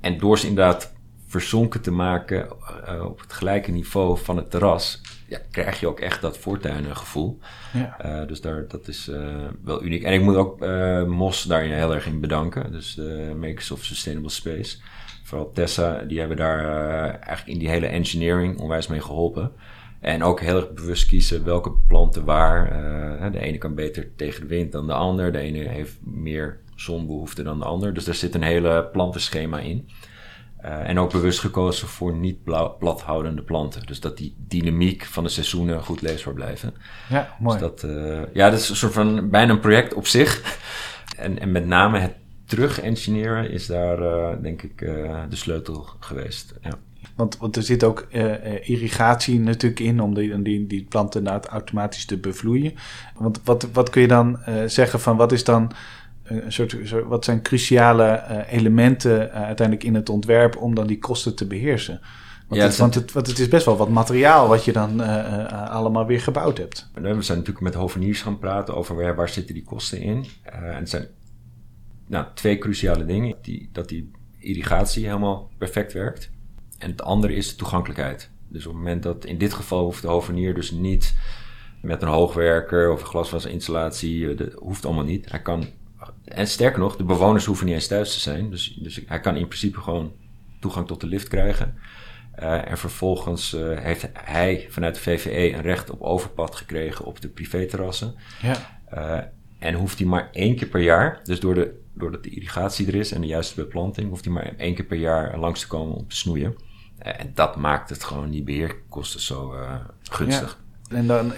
[SPEAKER 1] En door ze inderdaad verzonken te maken uh, op het gelijke niveau van het terras, ja, krijg je ook echt dat voortuinengevoel. Ja. Uh, dus daar, dat is uh, wel uniek. En ik moet ook uh, MOS daar heel erg in bedanken. Dus de Makers of Sustainable Space. Vooral Tessa, die hebben daar eigenlijk in die hele engineering onwijs mee geholpen. En ook heel erg bewust kiezen welke planten waar. de ene kan beter tegen de wind dan de ander. De ene heeft meer zonbehoefte dan de ander. Dus daar zit een hele plantenschema in. Uh, en ook bewust gekozen voor niet plathoudende planten. Dus dat die dynamiek van de seizoenen goed leesbaar blijven.
[SPEAKER 2] Ja, mooi.
[SPEAKER 1] Dus dat, uh, ja, dat is een soort van bijna een project op zich. en, en met name het terug-engineeren is daar, uh, denk ik, de sleutel geweest. Ja.
[SPEAKER 2] Want, want er zit ook irrigatie natuurlijk in om die, die, die planten automatisch te bevloeien. Want wat, wat kun je dan zeggen van wat is dan een soort, wat zijn cruciale uh, elementen uh, uiteindelijk in het ontwerp om dan die kosten te beheersen? Want, ja, het, want, het, want het is best wel wat materiaal wat je dan uh, allemaal weer gebouwd hebt.
[SPEAKER 1] We zijn natuurlijk met hoveniers gaan praten over waar, waar zitten die kosten in. en het zijn nou, twee cruciale dingen. Die, dat die irrigatie helemaal perfect werkt. En het andere is de toegankelijkheid. Dus op het moment dat in dit geval hoeft de hovenier dus niet met een hoogwerker of een glaswasinstallatie, dat hoeft allemaal niet. Hij kan en sterker nog, de bewoners hoeven niet eens thuis te zijn. Dus, dus hij kan in principe gewoon toegang tot de lift krijgen. Uh, en vervolgens uh, heeft hij vanuit de VVE een recht op overpad gekregen op de privéterrassen. Ja. Uh, en hoeft hij maar één keer per jaar, dus door de, doordat de irrigatie er is en de juiste beplanting, hoeft hij maar één keer per jaar langs te komen om te snoeien. en dat maakt het gewoon die beheerkosten zo gunstig.
[SPEAKER 2] Ja. En dan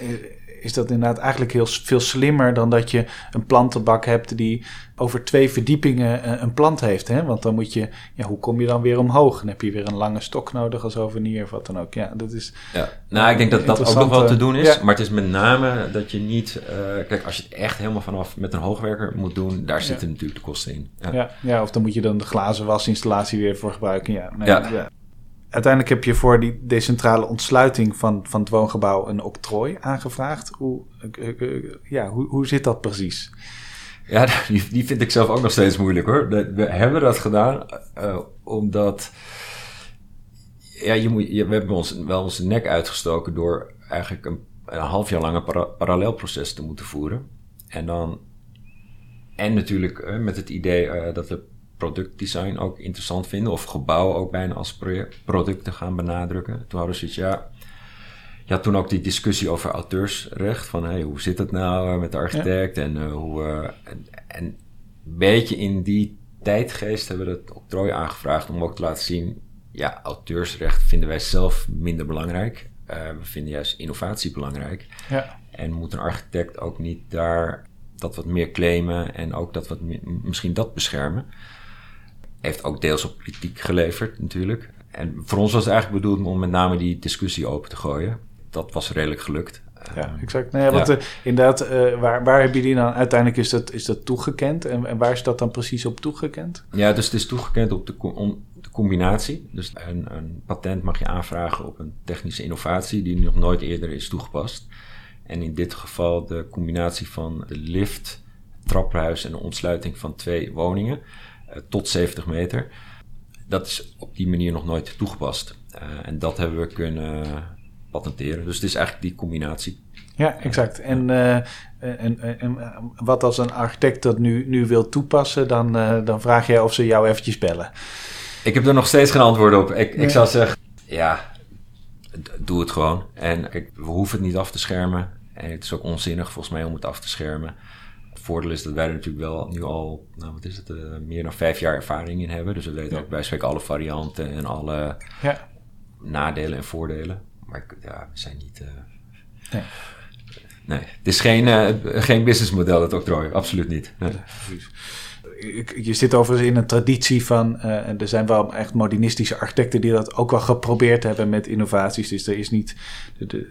[SPEAKER 2] is dat inderdaad eigenlijk heel veel slimmer dan dat je een plantenbak hebt die over twee verdiepingen eh, een plant heeft. Hè? Want dan moet je, ja, hoe kom je dan weer omhoog? Dan heb je weer een lange stok nodig als ovenier of wat dan ook. Ja, dat is.
[SPEAKER 1] Ja, nou, ik denk dat dat ook nog wel te doen is. Maar het is met name dat je niet. Uh, kijk, als je het echt helemaal vanaf met een hoogwerker moet doen, daar zitten natuurlijk de kosten in.
[SPEAKER 2] Ja. ja. Ja, of dan moet je dan de glazen wasinstallatie weer voor gebruiken. Ja, nee, ja uiteindelijk heb je voor die decentrale ontsluiting van, van het woongebouw een octrooi aangevraagd. Hoe, eh, eh, eh, ja, hoe, hoe zit dat precies?
[SPEAKER 1] Ja, die, vind ik zelf ook nog steeds moeilijk hoor. We hebben dat gedaan omdat. Ja, je moet, we hebben ons wel onze nek uitgestoken door eigenlijk een, een half jaar lang een para, parallelproces te moeten voeren. En dan. En natuurlijk met het idee dat we productdesign ook interessant vinden. Of gebouwen ook bijna als producten gaan benadrukken. Toen hadden ze iets, ja... Ja, toen ook die discussie over auteursrecht. Van hey, hoe zit het nou eh, met de architect? En uh, hoe... Uh, en, en een beetje in die tijdgeest hebben we het octrooi aangevraagd om ook te laten zien... Ja, auteursrecht vinden wij zelf minder belangrijk. Uh, we vinden juist innovatie belangrijk. Ja. En moet een architect ook niet daar dat wat meer claimen en ook dat wat misschien dat beschermen heeft ook deels op politiek geleverd natuurlijk. En voor ons was het eigenlijk bedoeld om met name die discussie open te gooien. Dat was redelijk gelukt.
[SPEAKER 2] Ja, ehm, exact. Nee, want uh, inderdaad, uh, waar, waar hebben jullie dan uiteindelijk is dat, is dat toegekend? En, en waar is dat dan precies op toegekend?
[SPEAKER 1] Ja, dus het is toegekend op de, om, de combinatie. Dus een, een patent mag je aanvragen op een technische innovatie die nog nooit eerder is toegepast. En in dit geval de combinatie van de lift, trappenhuis en de ontsluiting van twee woningen. Eh, tot 70 meter. Dat is op die manier nog nooit toegepast. Eh, en dat hebben we kunnen patenteren. Dus het is eigenlijk die combinatie.
[SPEAKER 2] Ja, exact. En, uh, en, en, wat als een architect dat nu, nu wil toepassen, dan, uh, dan vraag je of ze jou eventjes bellen.
[SPEAKER 1] Ik heb er nog steeds geen antwoord op. Ik, ik zou zeggen, ja, doe het gewoon. En kijk, we hoeven het niet af te schermen. En het is ook onzinnig volgens mij om het af te schermen voordeel is dat wij er natuurlijk wel nu al, nou wat is het, uh, meer dan vijf jaar ervaring in hebben. Dus we weten ook bij spreken alle varianten en alle ja. nadelen en voordelen. Maar ja, we zijn niet. Uh, nee. nee. het is geen, uh, geen businessmodel, dat octrooi. Absoluut niet. Nee.
[SPEAKER 2] je zit overigens in een traditie van, uh, er zijn wel echt modernistische architecten die dat ook wel geprobeerd hebben met innovaties. Dus er is niet,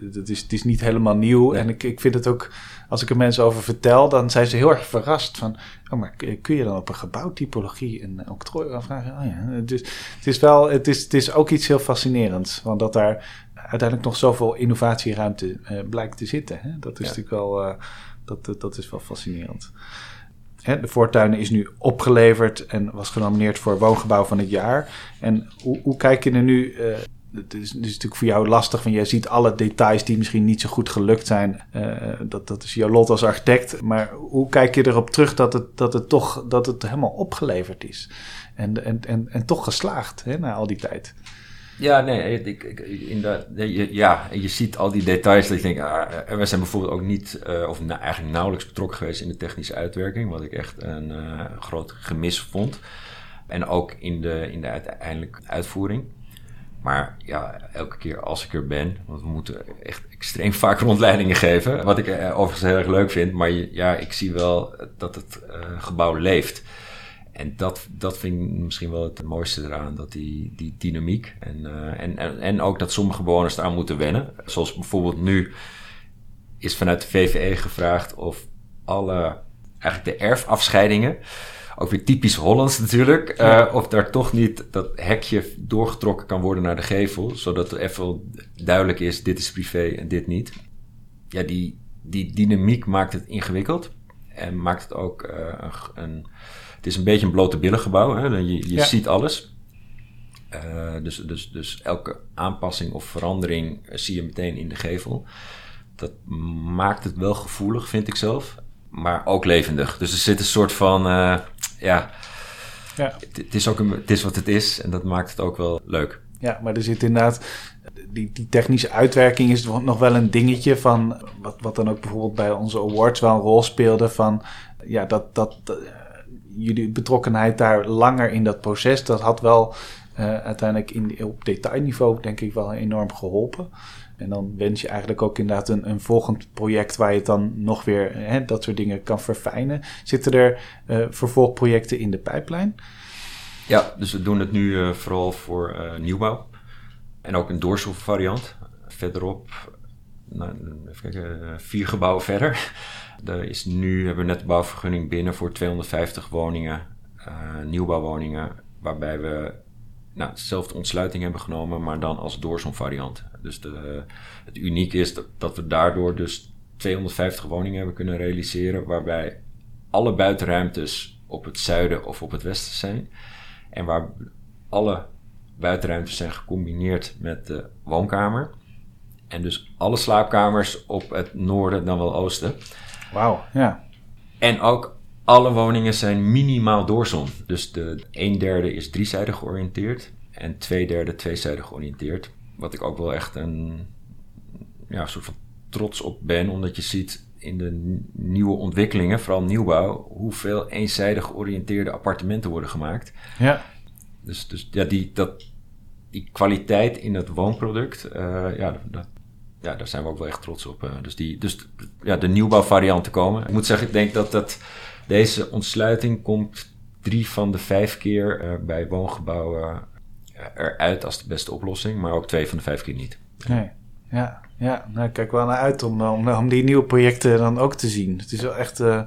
[SPEAKER 2] dat is, het is niet helemaal nieuw. En ik, ik vind het ook, als ik er mensen over vertel, dan zijn ze heel erg verrast van, oh maar kun je dan op een gebouwtypologie een octrooi aanvragen? Oh ja, dus het is wel, het is, het is ook iets heel fascinerends, want dat daar uiteindelijk nog zoveel innovatieruimte uh, blijkt te zitten. Hè? Dat is natuurlijk wel, uh, dat, dat is wel fascinerend. Hè, de voortuinen is nu opgeleverd en was genomineerd voor woongebouw van het jaar. En hoe, hoe kijk je er nu uh, het is, is, natuurlijk voor jou lastig, want jij ziet alle details die misschien niet zo goed gelukt zijn. Uh, dat, dat is jouw lot als architect. Maar hoe kijk je erop terug dat het, dat het toch dat het helemaal opgeleverd is? En, en, en, en toch geslaagd hè, na al die tijd.
[SPEAKER 1] Ja, nee, ik, ik, inderdaad, je, ja, je ziet al die details dat je denkt, ah, we zijn bijvoorbeeld ook niet, uh, of eigenlijk nauwelijks betrokken geweest in de technische uitwerking, wat ik echt een uh, groot gemis vond. En ook in de, in de uiteindelijke uitvoering. Maar ja, elke keer als ik er ben, want we moeten echt extreem vaak rondleidingen geven. Wat ik uh, overigens heel erg leuk vind, maar ja, ik zie wel dat het uh, gebouw leeft. En dat, dat vind ik misschien wel het mooiste eraan, dat die, die dynamiek en, en, en, en ook dat sommige bewoners eraan moeten wennen. Zoals bijvoorbeeld nu is vanuit de VVE gevraagd of alle, eigenlijk de erfafscheidingen, ook weer typisch Hollands natuurlijk. Uh, of daar toch niet dat hekje doorgetrokken kan worden naar de gevel. Zodat er even duidelijk is, dit is privé en dit niet. Ja, die, die dynamiek maakt het ingewikkeld. En maakt het ook uh, een, Het is een beetje een blote billengebouw. Hè? Je, je ziet alles. Uh, dus, dus, dus elke aanpassing of verandering zie je meteen in de gevel. Dat maakt het wel gevoelig, vind ik zelf. Maar ook levendig. Dus er zit een soort van ja, ja. Het, is ook een, het is wat het is en dat maakt het ook wel leuk.
[SPEAKER 2] Ja, maar er zit inderdaad, die, die technische uitwerking is nog wel een dingetje van, wat, wat dan ook bijvoorbeeld bij onze awards wel een rol speelde van, ja, dat, dat, jullie betrokkenheid daar langer in dat proces, dat had wel uh, uiteindelijk in, op detailniveau denk ik wel enorm geholpen. En dan wens je eigenlijk ook inderdaad een, een volgend project waar je het dan nog weer hè, dat soort dingen kan verfijnen. Zitten er uh, vervolgprojecten in de pijplijn?
[SPEAKER 1] Ja, dus we doen het nu uh, vooral voor uh, nieuwbouw. En ook een doorschroefvariant. Verderop, nou, even kijken, vier gebouwen verder. Er is nu, hebben we net de bouwvergunning binnen voor 250 woningen, nieuwbouwwoningen, waarbij we nou, dezelfde ontsluiting hebben genomen, maar dan als variant. Dus de, het uniek is dat, dat we daardoor dus 250 woningen hebben kunnen realiseren, waarbij alle buitenruimtes op het zuiden of op het westen zijn. En waar alle buitenruimtes zijn gecombineerd met de woonkamer. En dus alle slaapkamers op het noorden dan wel oosten.
[SPEAKER 2] Wauw, ja.
[SPEAKER 1] En ook alle woningen zijn minimaal doorzon. Dus de een derde is driezijdig georiënteerd en twee derde tweezijdig georiënteerd. Wat ik ook wel echt een ja, soort van trots op ben, omdat je ziet in de nieuwe ontwikkelingen, vooral nieuwbouw, hoeveel eenzijdig georiënteerde appartementen worden gemaakt.
[SPEAKER 2] Ja.
[SPEAKER 1] Dus, dus ja, die, dat, die kwaliteit in het woonproduct, uh, ja, dat, ja, daar zijn we ook wel echt trots op. Uh, dus die, dus ja, de nieuwbouwvarianten komen. Ik moet zeggen, ik denk dat, dat deze ontsluiting komt drie van de vijf keer uh, bij woongebouwen eruit als de beste oplossing, maar ook twee van de vijf keer niet.
[SPEAKER 2] Nee, ja, ja. Nou, kijk wel naar uit om, om, die nieuwe projecten dan ook te zien. Het is wel echt, uh,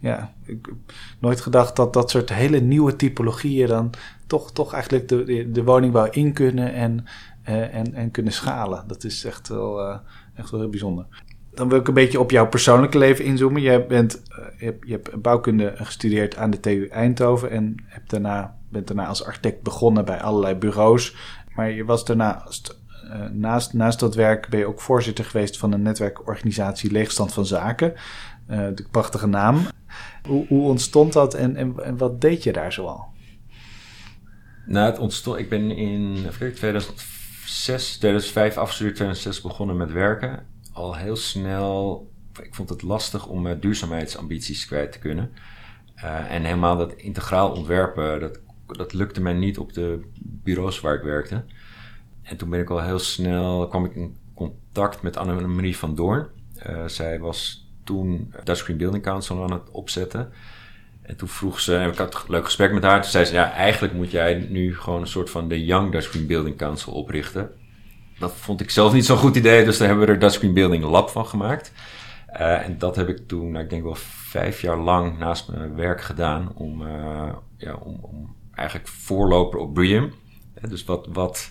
[SPEAKER 2] ja, ik heb nooit gedacht dat dat soort hele nieuwe typologieën dan toch, toch eigenlijk de, de, woningbouw in kunnen en, uh, en, en kunnen schalen. Dat is echt wel, uh, echt wel heel bijzonder. Dan wil ik een beetje op jouw persoonlijke leven inzoomen. Je, bent, je, je hebt bouwkunde gestudeerd aan de TU Eindhoven en hebt daarna bent daarna als architect begonnen bij allerlei bureaus. Maar je was daarnaast, uh, naast, naast dat werk ben je ook voorzitter geweest van een netwerkorganisatie Leegstand van Zaken. Uh, de prachtige naam. Hoe, hoe ontstond dat en, en, wat deed je daar zoal?
[SPEAKER 1] Nou, het ontstond. Ik ben in even 2006, 2005 afgestudeerd, 2006 begonnen met werken. Al heel snel. Ik vond het lastig om uh, duurzaamheidsambities kwijt te kunnen. En helemaal dat integraal ontwerpen, dat dat lukte mij niet op de bureaus waar ik werkte. En toen ben ik al heel snel, kwam ik in contact met Annemarie van Doorn. Uh, zij was toen Dutch Green Building Council aan het opzetten. En toen vroeg ze, en ik had een leuk gesprek met haar. Toen zei ze, ja, eigenlijk moet jij nu gewoon een soort van de Young Dutch Green Building Council oprichten. Dat vond ik zelf niet zo'n goed idee, dus daar hebben we er Dutch Green Building Lab van gemaakt. Uh, en dat heb ik toen, nou, ik denk wel vijf jaar lang naast mijn werk gedaan om, uh, ja, om, om eigenlijk voorloper op BREEAM. Dus wat, wat,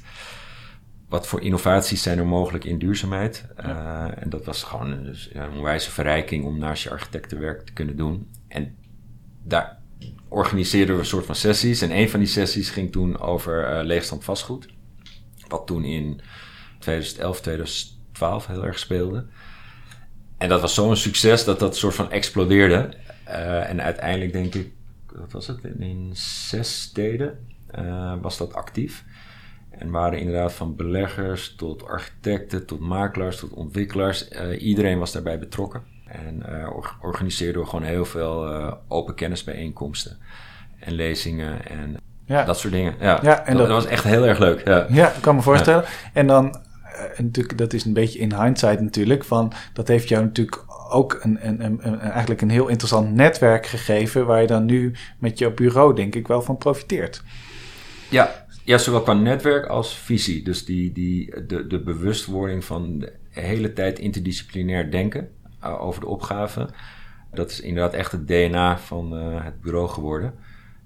[SPEAKER 1] wat voor innovaties zijn er mogelijk in duurzaamheid? Uh, en dat was gewoon dus, ja, een wijze verrijking om naast je architectenwerk te kunnen doen. En daar organiseerden we een soort van sessies. En een van die sessies ging toen over uh, leegstand vastgoed. Wat toen in 2011, 2012 heel erg speelde. En dat was zo'n succes dat dat soort van explodeerde. Uh, en uiteindelijk denk ik wat was het, in zes steden uh, was dat actief. En waren inderdaad van beleggers tot architecten, tot makelaars, tot ontwikkelaars. Uh, iedereen was daarbij betrokken. En uh, organiseerden we gewoon heel veel open kennisbijeenkomsten en lezingen en ja. dat soort dingen. Ja, ja en dat, dat, was echt heel erg leuk. Ja,
[SPEAKER 2] ja ik kan me voorstellen. En dan, natuurlijk, dat is een beetje in hindsight natuurlijk, van dat heeft jou natuurlijk ook een, eigenlijk een heel interessant netwerk gegeven, waar je dan nu met je bureau, denk ik, wel van profiteert.
[SPEAKER 1] Ja, ja zowel qua netwerk als visie. Dus die, die, de, de bewustwording van de hele tijd interdisciplinair denken uh, over de opgave. Dat is inderdaad echt het DNA van uh, het bureau geworden.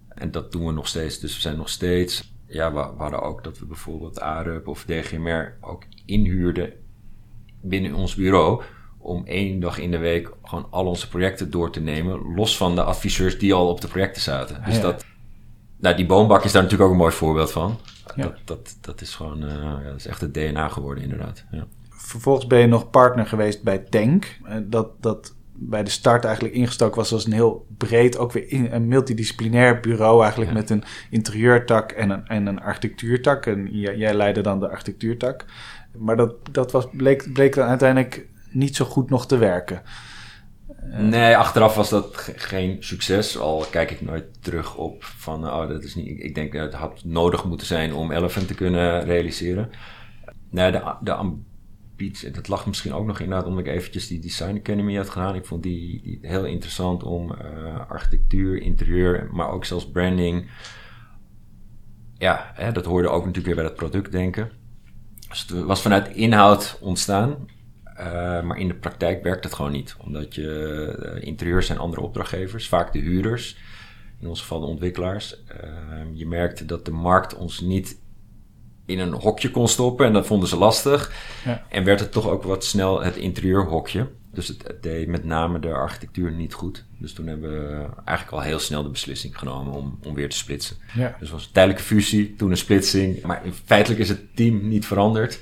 [SPEAKER 1] En dat doen we nog steeds. Dus we zijn nog steeds. Ja, we, we hadden ook dat we bijvoorbeeld ARUP of DGMR ook inhuurden binnen ons bureau om één dag in de week gewoon al onze projecten door te nemen. Los van de adviseurs die al op de projecten zaten. Dus dat, nou, die boombak is daar natuurlijk ook een mooi voorbeeld van. Ja. Dat, dat, dat is gewoon, uh, ja, dat is echt het DNA geworden inderdaad. Ja.
[SPEAKER 2] Vervolgens ben je nog partner geweest bij Tank. Eh, dat, dat bij de start eigenlijk ingestoken was als een heel breed, ook weer in, een multidisciplinair bureau eigenlijk met een interieurtak en een, en een architectuurtak. En jij, jij leidde dan de architectuurtak. Maar dat, dat was, bleek, bleek dan uiteindelijk niet zo goed nog te werken.
[SPEAKER 1] Nee, achteraf was dat geen succes. Al kijk ik nooit terug op van, oh, dat is niet. Ik denk dat het had nodig moeten zijn om Elephant te kunnen realiseren. Nee, de, de Piet, dat lag misschien ook nog inderdaad omdat ik eventjes die Design Academy had gedaan. Ik vond die, heel interessant om architectuur, interieur, maar ook zelfs branding. Ja, hè, dat hoorde ook natuurlijk weer bij het product denken. Dus het was vanuit inhoud ontstaan. Uh, maar in de praktijk werkt het gewoon niet. Omdat je uh, interieurs zijn andere opdrachtgevers, vaak de huurders, in ons geval de ontwikkelaars. Uh, je merkte dat de markt ons niet in een hokje kon stoppen en dat vonden ze lastig. Ja. En werd het toch ook wat snel het interieurhokje. Dus het, het, deed met name de architectuur niet goed. Dus toen hebben we eigenlijk al heel snel de beslissing genomen om, om weer te splitsen. Ja. Dus het was een tijdelijke fusie, toen een splitsing. Maar feitelijk is het team niet veranderd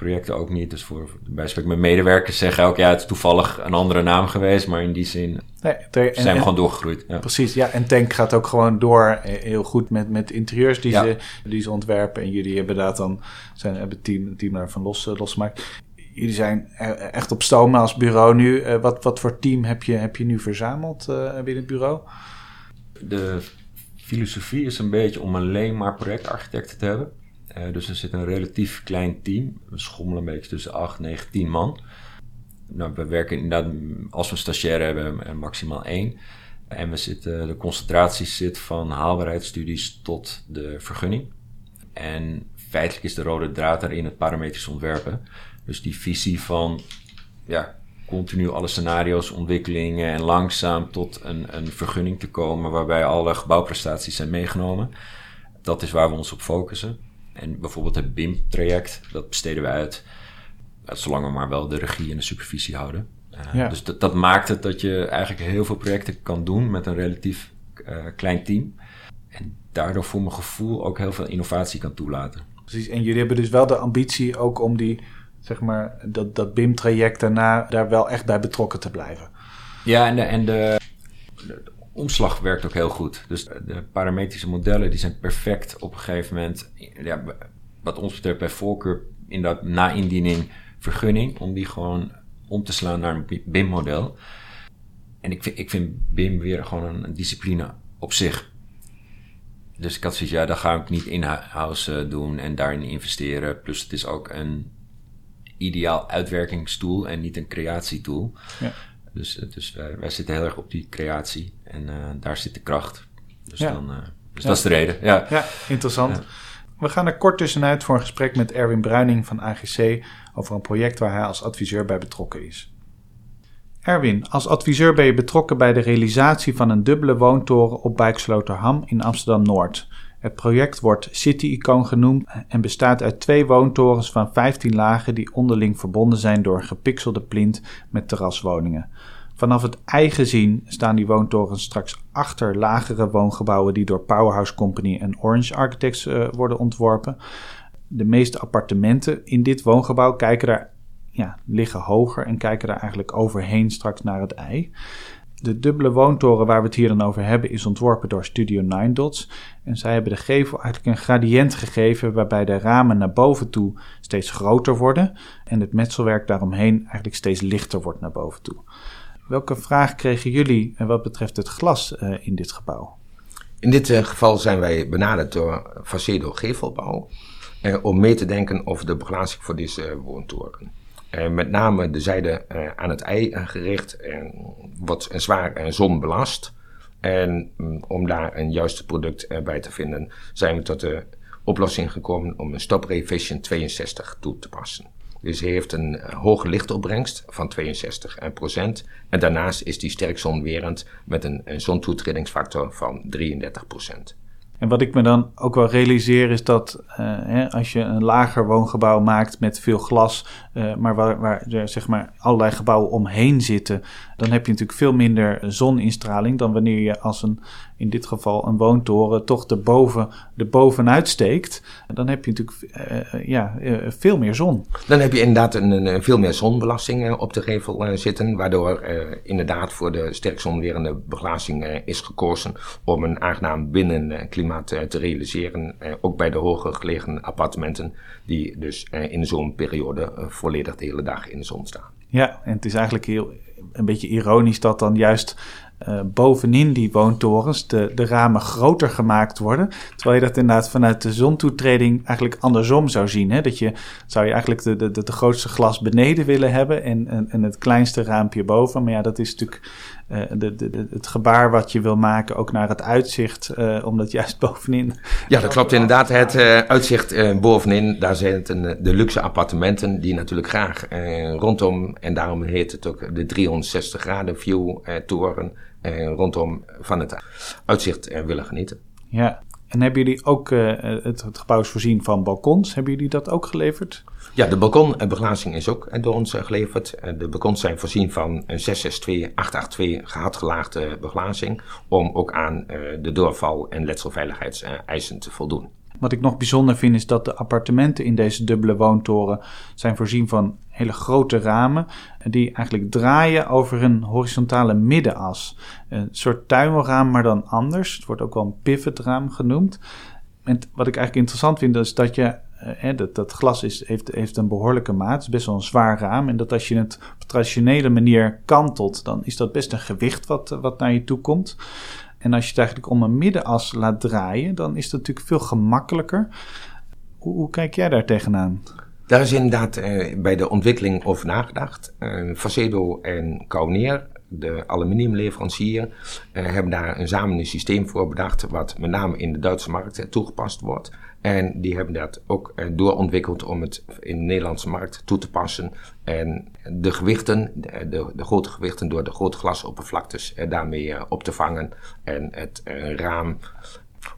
[SPEAKER 1] projecten ook niet. Dus voor, bij spreken mijn medewerkers zeggen ook, ja, het is toevallig een andere naam geweest, maar in die zin nee, zijn we gewoon doorgegroeid. Ja.
[SPEAKER 2] Precies, ja. En Tank gaat ook gewoon door eh, heel goed met, met interieurs die, ze, die ze ontwerpen. En jullie hebben daar dan, zijn, hebben het team, team daarvan los, eh, losgemaakt. Jullie zijn echt op stoom als bureau nu. Uh, wat, wat voor team heb je, heb je nu verzameld binnen het bureau?
[SPEAKER 1] De filosofie is een beetje om alleen maar projectarchitecten te hebben. Uh, dus er zit een relatief klein team. We schommelen een beetje tussen 8, 9, 10 man. Nou, we werken inderdaad, als we een stagiair hebben, maximaal één. En we zitten, de concentratie zit van haalbaarheidsstudies tot de vergunning. En feitelijk is de rode draad daarin het parametrisch ontwerpen. Dus die visie van ja, continu alle scenario's, ontwikkelingen en langzaam tot een, een vergunning te komen waarbij alle gebouwprestaties zijn meegenomen. Dat is waar we ons op focussen. En bijvoorbeeld het BIM-traject, dat besteden we uit. Zolang we maar wel de regie en de supervisie houden. Uh, Dus dat, dat, maakt het dat je eigenlijk heel veel projecten kan doen met een relatief uh, klein team. En daardoor voor mijn gevoel ook heel veel innovatie kan toelaten.
[SPEAKER 2] Precies, en jullie hebben dus wel de ambitie ook om die, zeg maar, dat, dat BIM-traject daarna daar wel echt bij betrokken te blijven.
[SPEAKER 1] Ja, en de, en de, omslag werkt ook heel goed. Dus de parametrische modellen die zijn perfect op een gegeven moment. Ja, wat ons betreft bij voorkeur in dat na indiening vergunning. Om die gewoon om te slaan naar een BIM-model. En ik vind, ik vind BIM weer gewoon een, discipline op zich. Dus ik had zoiets, ja, dat ga ik niet in-house eh, doen en daarin investeren. Plus het is ook een ideaal uitwerkingstool en niet een creatietool. Ja. Dus, eh, dus wij, wij, zitten heel erg op die creatie en uh, daar zit de kracht. Dus, dan, uh, dus ja. dat is de reden. Ja,
[SPEAKER 2] ja interessant. We gaan er kort tussenuit voor een gesprek met Erwin Bruining van AGC over een project waar hij als adviseur bij betrokken is. Erwin, als adviseur ben je betrokken bij de realisatie van een dubbele woontoren op Bijksloterham in Amsterdam Noord. Het project wordt City Icoon genoemd en bestaat uit twee woontorens van 15 lagen die onderling verbonden zijn door een gepixelde plint met terraswoningen. Vanaf het ei gezien staan die woontorens straks achter lagere woongebouwen die door Powerhouse Company en Orange Architects uh, worden ontworpen. De meeste appartementen in dit woongebouw kijken daar, ja, liggen hoger en kijken daar eigenlijk overheen straks naar het ei. De dubbele woontoren waar we het hier dan over hebben is ontworpen door Studio Nine Dots. En zij hebben de gevel eigenlijk een gradient gegeven waarbij de ramen naar boven toe steeds groter worden en het metselwerk daaromheen eigenlijk steeds lichter wordt naar boven toe. Welke vraag kregen jullie wat betreft het glas uh, in dit gebouw?
[SPEAKER 3] In dit uh, geval zijn wij benaderd door Facedo Gevelbouw om mee te denken over de beglazing voor deze woontoren. met name de zijde aan het ei gericht en wordt zwaar zonbelast. En om daar een juiste product bij te vinden, zijn we tot de oplossing gekomen om een Stop Revision 62 toe te passen. Dus hij heeft een eh, hoge lichtopbrengst van 62 procent. En daarnaast is die sterk zonwerend met een, een zontoetredingsfactor van 33 procent.
[SPEAKER 2] En wat ik me dan ook wel realiseer is dat uh, hè, als je een lager woongebouw maakt met veel glas, uh, maar waar, waar zeg maar allerlei gebouwen omheen zitten, dan heb je natuurlijk veel minder zoninstraling dan wanneer je als een in dit geval een woontoren, toch de boven, de bovenuit steekt, dan heb je natuurlijk uh, ja, uh, veel meer zon.
[SPEAKER 3] Dan heb je inderdaad een, een veel meer zonbelasting op de gevel zitten, waardoor inderdaad voor de sterk zonwerende beglazing is gekozen om een aangenaam binnenklimaat te realiseren, ook bij de hoger gelegen appartementen, die dus in zo'n periode volledig de hele dag in de zon staan.
[SPEAKER 2] Ja, en het is eigenlijk heel, een beetje ironisch dat dan juist uh, bovenin die woontorens de, de ramen groter gemaakt worden. Terwijl je dat inderdaad vanuit de zontoetreding eigenlijk andersom zou zien. Hè? Dat je zou je eigenlijk de, de, de grootste glas beneden willen hebben en, en, en het kleinste raampje boven. Maar ja, dat is natuurlijk uh, de, de, het gebaar wat je wil maken, ook naar het uitzicht, uh, omdat juist bovenin.
[SPEAKER 3] Ja, dat klopt inderdaad. Het uitzicht bovenin, daar zijn de luxe appartementen die natuurlijk graag rondom, en daarom heet het ook de 360 graden view toren rondom van het uitzicht eh, willen genieten.
[SPEAKER 2] Ja, en hebben jullie ook, uh, het, het, gebouw is voorzien van balkons, hebben jullie dat ook geleverd?
[SPEAKER 3] Ja, de balkonbeglazing is ook door ons geleverd. De balkons zijn voorzien van een 662, 882 gehaktgelaagde beglazing, om ook aan de doorval- en letselveiligheidseisen te voldoen.
[SPEAKER 2] Wat ik nog bijzonder vind is dat de appartementen in deze dubbele woontoren zijn voorzien van hele grote ramen die eigenlijk draaien over een horizontale middenas. Een soort tuimelraam, maar dan anders. Het wordt ook wel een pivotraam genoemd. En wat ik eigenlijk interessant vind is dat je eh, dat, glas is, heeft, heeft een behoorlijke maat. Het is best wel een zwaar raam. En dat als je het op traditionele manier kantelt, dan is dat best een gewicht wat, wat naar je toe komt. En als je het eigenlijk om een middenas laat draaien, dan is dat natuurlijk veel gemakkelijker. Hoe, hoe kijk jij daar tegenaan?
[SPEAKER 3] Daar is inderdaad eh, bij de ontwikkeling over nagedacht. Uh, Facedo en Kauneer, de aluminiumleverancier, uh, hebben daar een samen systeem voor bedacht, wat met name in de Duitse markt toegepast wordt. En die hebben dat ook doorontwikkeld om het in de Nederlandse markt toe te passen. En de gewichten, de, de grote gewichten door de grote glasoppervlaktes daarmee op te vangen. En het raam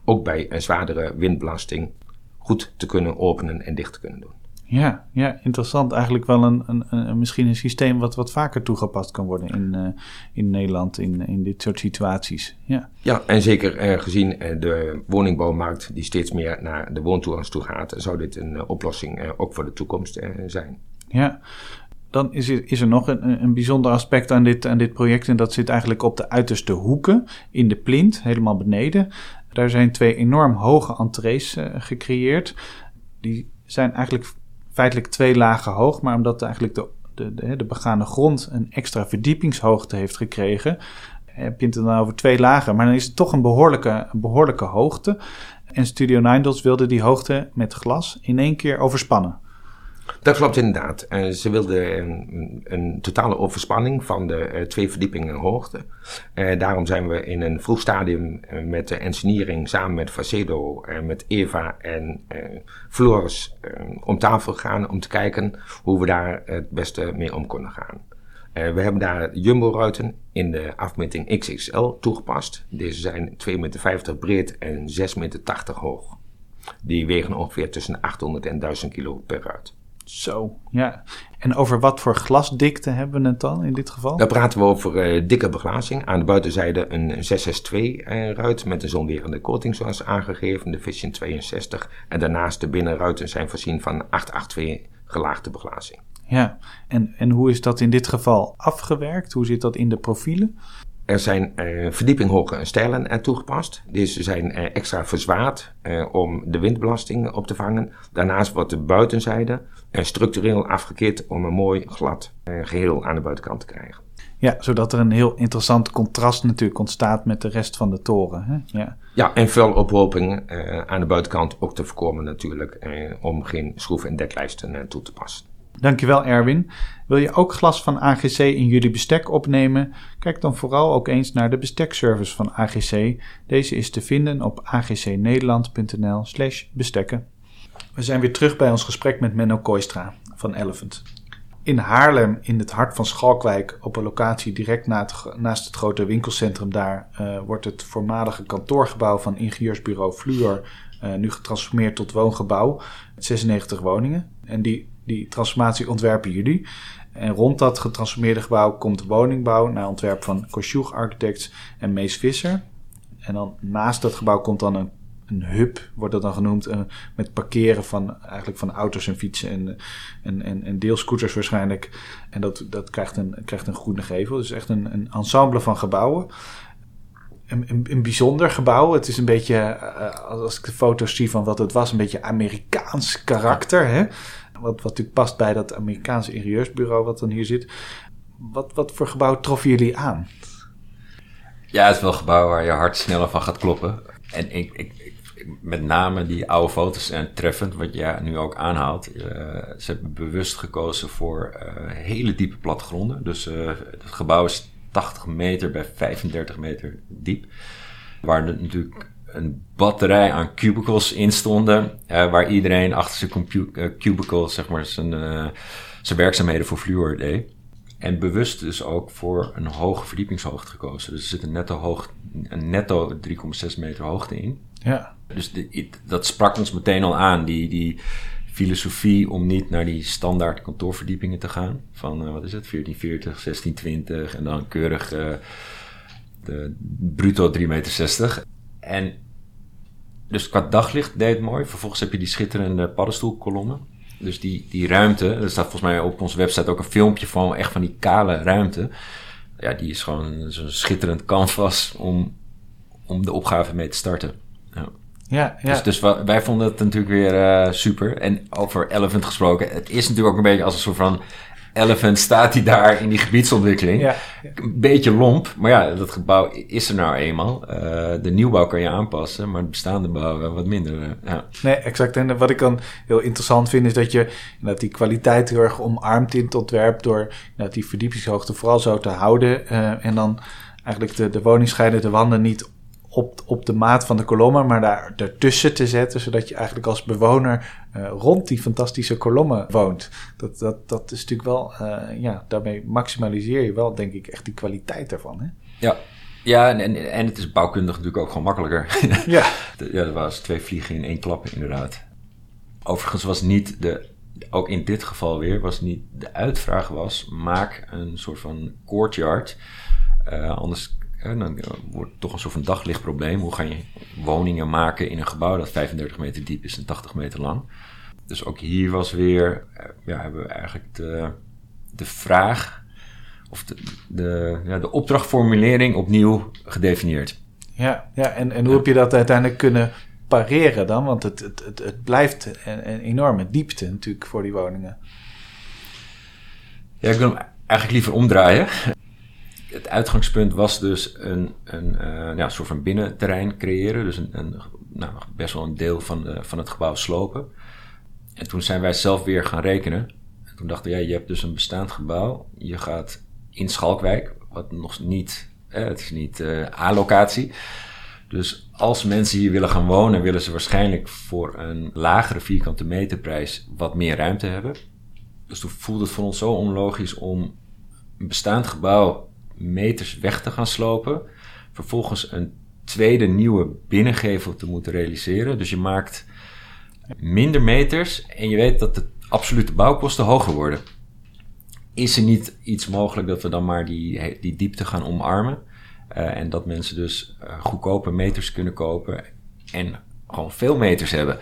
[SPEAKER 3] ook bij een zwaardere windbelasting goed te kunnen openen en dicht te kunnen doen.
[SPEAKER 2] Ja, ja, interessant. Eigenlijk wel een, een, een, misschien een systeem wat wat vaker toegepast kan worden in, uh, in Nederland in, in dit soort situaties. Ja,
[SPEAKER 3] ja en zeker uh, gezien uh, de woningbouwmarkt die steeds meer naar de woontorens toe gaat, zou dit een oplossing ook voor de toekomst zijn.
[SPEAKER 2] Ja, dan is er, is er nog een, een bijzonder aspect aan dit, aan dit project en dat zit eigenlijk op de uiterste hoeken in de plint, helemaal beneden. Daar zijn twee enorm hoge entrees gecreëerd. Die zijn eigenlijk feitelijk twee lagen hoog, maar omdat eigenlijk de, de, de, begane grond een extra verdiepingshoogte heeft gekregen, heb je het dan over twee lagen. Maar dan is het toch een behoorlijke, behoorlijke hoogte. En Studio Nine Dots wilde die hoogte met glas in één keer overspannen.
[SPEAKER 3] Dat klopt inderdaad. Uh, ze wilden een, totale overspanning van de uh, twee verdiepingen hoogte. Uh, daarom zijn we in een vroeg stadium met de engineering samen met Facedo, met Eva en Floris om tafel gegaan om te kijken hoe we daar het beste mee om konden gaan. we hebben daar jumbo-ruiten in de afmeting XXL toegepast. Deze zijn 2,50 meter breed en 6,80 meter hoog. Die wegen ongeveer tussen 800 en 1000 kilo per ruit.
[SPEAKER 2] Zo, ja. En over wat voor glasdikte hebben we het dan in dit geval?
[SPEAKER 3] Dan praten we over uh, dikke beglazing. Aan de buitenzijde een 662-ruit uh, met een zonwerende coating zoals aangegeven, de Vision 62. En daarnaast de binnenruiten zijn voorzien van 882 gelaagde beglazing.
[SPEAKER 2] Ja, en, en hoe is dat in dit geval afgewerkt? Hoe zit dat in de profielen?
[SPEAKER 3] Er zijn uh, verdiepinghoge stijlen er toegepast. Deze zijn uh, extra verzwaard uh, om de windbelasting op te vangen. Daarnaast wordt de buitenzijde structureel afgekeerd om een mooi glad geheel aan de buitenkant te krijgen.
[SPEAKER 2] Ja, zodat er een heel interessant contrast natuurlijk ontstaat met de rest van de toren. Hè? Ja.
[SPEAKER 3] ja, en vuilophoping aan de buitenkant ook te voorkomen natuurlijk, om geen schroef- en deklijsten toe te passen.
[SPEAKER 2] Dankjewel Erwin. Wil je ook glas van AGC in jullie bestek opnemen? Kijk dan vooral ook eens naar de bestekservice van AGC. Deze is te vinden op agcnederland.nl/slash bestekken. We zijn weer terug bij ons gesprek met Menno Koistra van Elephant. In Haarlem, in het hart van Schalkwijk, op een locatie direct naast het grote winkelcentrum daar, uh, wordt het voormalige kantoorgebouw van ingenieursbureau Fluor uh, nu getransformeerd tot woongebouw. Met 96 woningen. En die die transformatie ontwerpen jullie. En rond dat getransformeerde gebouw komt woningbouw naar ontwerp van Kosjoeg Architects en Mees Visser. En dan naast dat gebouw komt dan een, een hub, wordt dat dan genoemd, uh, met parkeren van, eigenlijk van auto's en fietsen en, en, en, deelscooters waarschijnlijk. En dat, dat krijgt, een, krijgt een groene gevel. Dus echt een, een ensemble van gebouwen. Een, een, bijzonder gebouw. Het is een beetje, uh, als ik de foto's zie van wat het was, een beetje Amerikaans karakter. Hè? Wat, wat natuurlijk past bij dat Amerikaanse ingenieursbureau wat dan hier zit. Wat, wat voor gebouw troffen jullie aan?
[SPEAKER 1] Ja, het is wel een gebouw waar je hart sneller van gaat kloppen. En ik, ik, met name die oude foto's zijn treffend, wat jij nu ook aanhaalt. Eh, ze hebben bewust gekozen voor eh, hele diepe plattegronden. Dus eh, het gebouw is 80 meter bij 35 meter diep. Waar natuurlijk een batterij aan cubicles in stonden. waar iedereen achter zijn compu- eh, cubicle zeg maar, zijn, eh, zijn werkzaamheden voor Fluor deed. En bewust dus ook voor een hoge verdiepingshoogte gekozen. Dus er zit een netto, hoog, een netto 3,6 meter hoogte in.
[SPEAKER 2] Ja,
[SPEAKER 1] Dus de- dat sprak ons meteen al aan, die, die filosofie om niet naar die standaard kantoorverdiepingen te gaan. Van, eh, wat is het, 1440, 1620 en dan keurig de bruto 3,60 meter. En dus qua daglicht deed het mooi. Vervolgens heb je die schitterende paddenstoelkolommen. Dus die, die ruimte, er staat volgens mij op onze website ook een filmpje van, echt van die kale ruimte. Ja, die is gewoon zo'n schitterend canvas om, om de opgave mee te starten. Ja.
[SPEAKER 2] ja, ja.
[SPEAKER 1] Dus, dus wij vonden het natuurlijk weer eh, super. En over Elephant gesproken, het is natuurlijk ook een beetje als een soort van Elephant staat hij daar in die gebiedsontwikkeling.
[SPEAKER 2] ja.
[SPEAKER 1] Een beetje lomp, maar ja, dat gebouw is er nou eenmaal. Eh, de nieuwbouw kan je aanpassen, maar het bestaande bouw wat minder. eh, ja.
[SPEAKER 2] Nee, exact. En wat ik dan heel interessant vind, is dat je dat die kwaliteit heel erg omarmt in het ontwerp door dat die verdiepingshoogte vooral zo te houden. eh, en dan eigenlijk de, de woningscheidende wanden niet op, op de maat van de kolommen, maar daar ertussen te zetten, zodat je eigenlijk als bewoner eh, rond die fantastische kolommen woont. Dat, dat, dat is natuurlijk wel, eh, ja, daarmee maximaliseer je wel, denk ik, echt die kwaliteit daarvan. Hè?
[SPEAKER 1] Ja, ja en, en, en het is bouwkundig natuurlijk ook gewoon makkelijker.
[SPEAKER 2] Ja,
[SPEAKER 1] ja, dat was twee vliegen in één klap inderdaad. Overigens was niet de, ook in dit geval weer, was niet de uitvraag was, maak een soort van courtyard. Eh, anders dan wordt het toch een soort van daglichtprobleem. Hoe ga je woningen maken in een gebouw dat 35 meter diep is en 80 meter lang? Dus ook hier was weer, eh, ja, hebben we eigenlijk de, de vraag, of de, de, ja, de opdrachtformulering opnieuw gedefinieerd.
[SPEAKER 2] Ja, ja en, en hoe heb je dat uiteindelijk kunnen pareren dan? Want het, het, het, het blijft een, een enorme diepte natuurlijk voor die woningen.
[SPEAKER 1] Ja, ik wil hem eigenlijk liever omdraaien. Het uitgangspunt was dus een, een eh, ja, soort van binnenterrein creëren. Dus een, een, nou, best wel een deel van, de, van het gebouw slopen. En toen zijn wij zelf weer gaan rekenen. En toen dachten we, je hebt dus een bestaand gebouw. Je gaat in Schalkwijk, wat nog niet, eh, het is niet eh A-locatie. Dus als mensen hier willen gaan wonen, willen ze waarschijnlijk voor een lagere vierkante meterprijs wat meer ruimte hebben. Dus toen voelde het voor ons zo onlogisch om een bestaand gebouw meters weg te gaan slopen. Vervolgens een tweede nieuwe binnengevel te moeten realiseren. Dus je maakt minder meters en je weet dat de absolute bouwkosten hoger worden. Is er niet iets mogelijk dat we dan maar die, die diepte gaan omarmen? Uh, en dat mensen dus uh, goedkope meters kunnen kopen en gewoon veel meters hebben.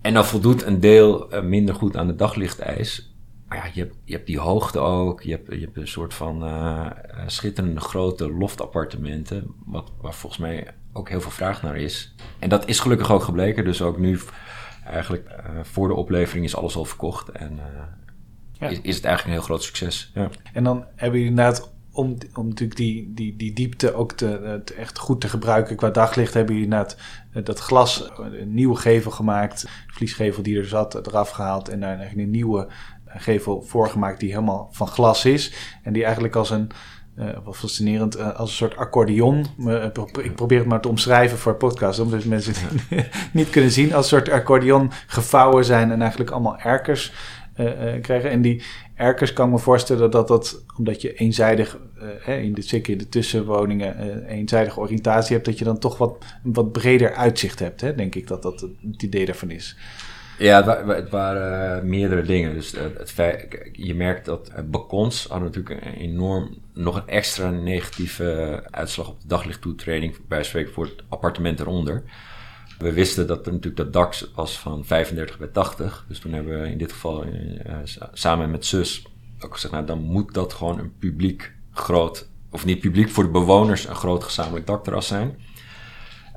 [SPEAKER 1] En dan voldoet een deel uh, minder goed aan de daglichteis. Maar ja, je hebt, je hebt die hoogte ook. Je hebt, je hebt een soort van uh, schitterende grote loftappartementen. Wat, waar volgens mij ook heel veel vraag naar is. En dat is gelukkig ook gebleken. Dus ook nu, eigenlijk uh, voor de oplevering, is alles al verkocht. En ja. is, is het eigenlijk een heel groot succes. Ja.
[SPEAKER 2] En dan hebben jullie inderdaad om, om natuurlijk die, die, die diepte ook te, te, echt goed te gebruiken qua daglicht, hebben jullie inderdaad dat glas, een nieuwe gevel gemaakt. De vliesgevel die er zat, eraf gehaald en daar een nieuwe gevel voorgemaakt die helemaal van glas is. En die eigenlijk als een, uh, wat fascinerend, uh, als een soort accordeon. Uh, ik probeer het maar te omschrijven voor podcast, omdat mensen het niet kunnen zien. Als een soort accordeon gevouwen zijn en eigenlijk allemaal erkers krijgen. En die erkers kan ik me voorstellen dat dat, omdat je eenzijdig, in de, zeker in de tussenwoningen, eenzijdige oriëntatie hebt, dat je dan toch wat, wat breder uitzicht hebt. Hè? Denk ik dat dat het idee daarvan is.
[SPEAKER 1] Ja, het, wa het waren uh, meerdere dingen. Dus het, het je merkt dat uh, hadden natuurlijk een enorm, nog een extra negatieve uitslag op de daglichttoetreding bij spreken voor het appartement eronder. We wisten dat natuurlijk dat dak was van 35 bij 80. Dus toen hebben we in dit geval samen met zus ook gezegd, nou dan moet dat gewoon een publiek groot, of niet publiek, voor de bewoners een groot gezamenlijk dakterras zijn.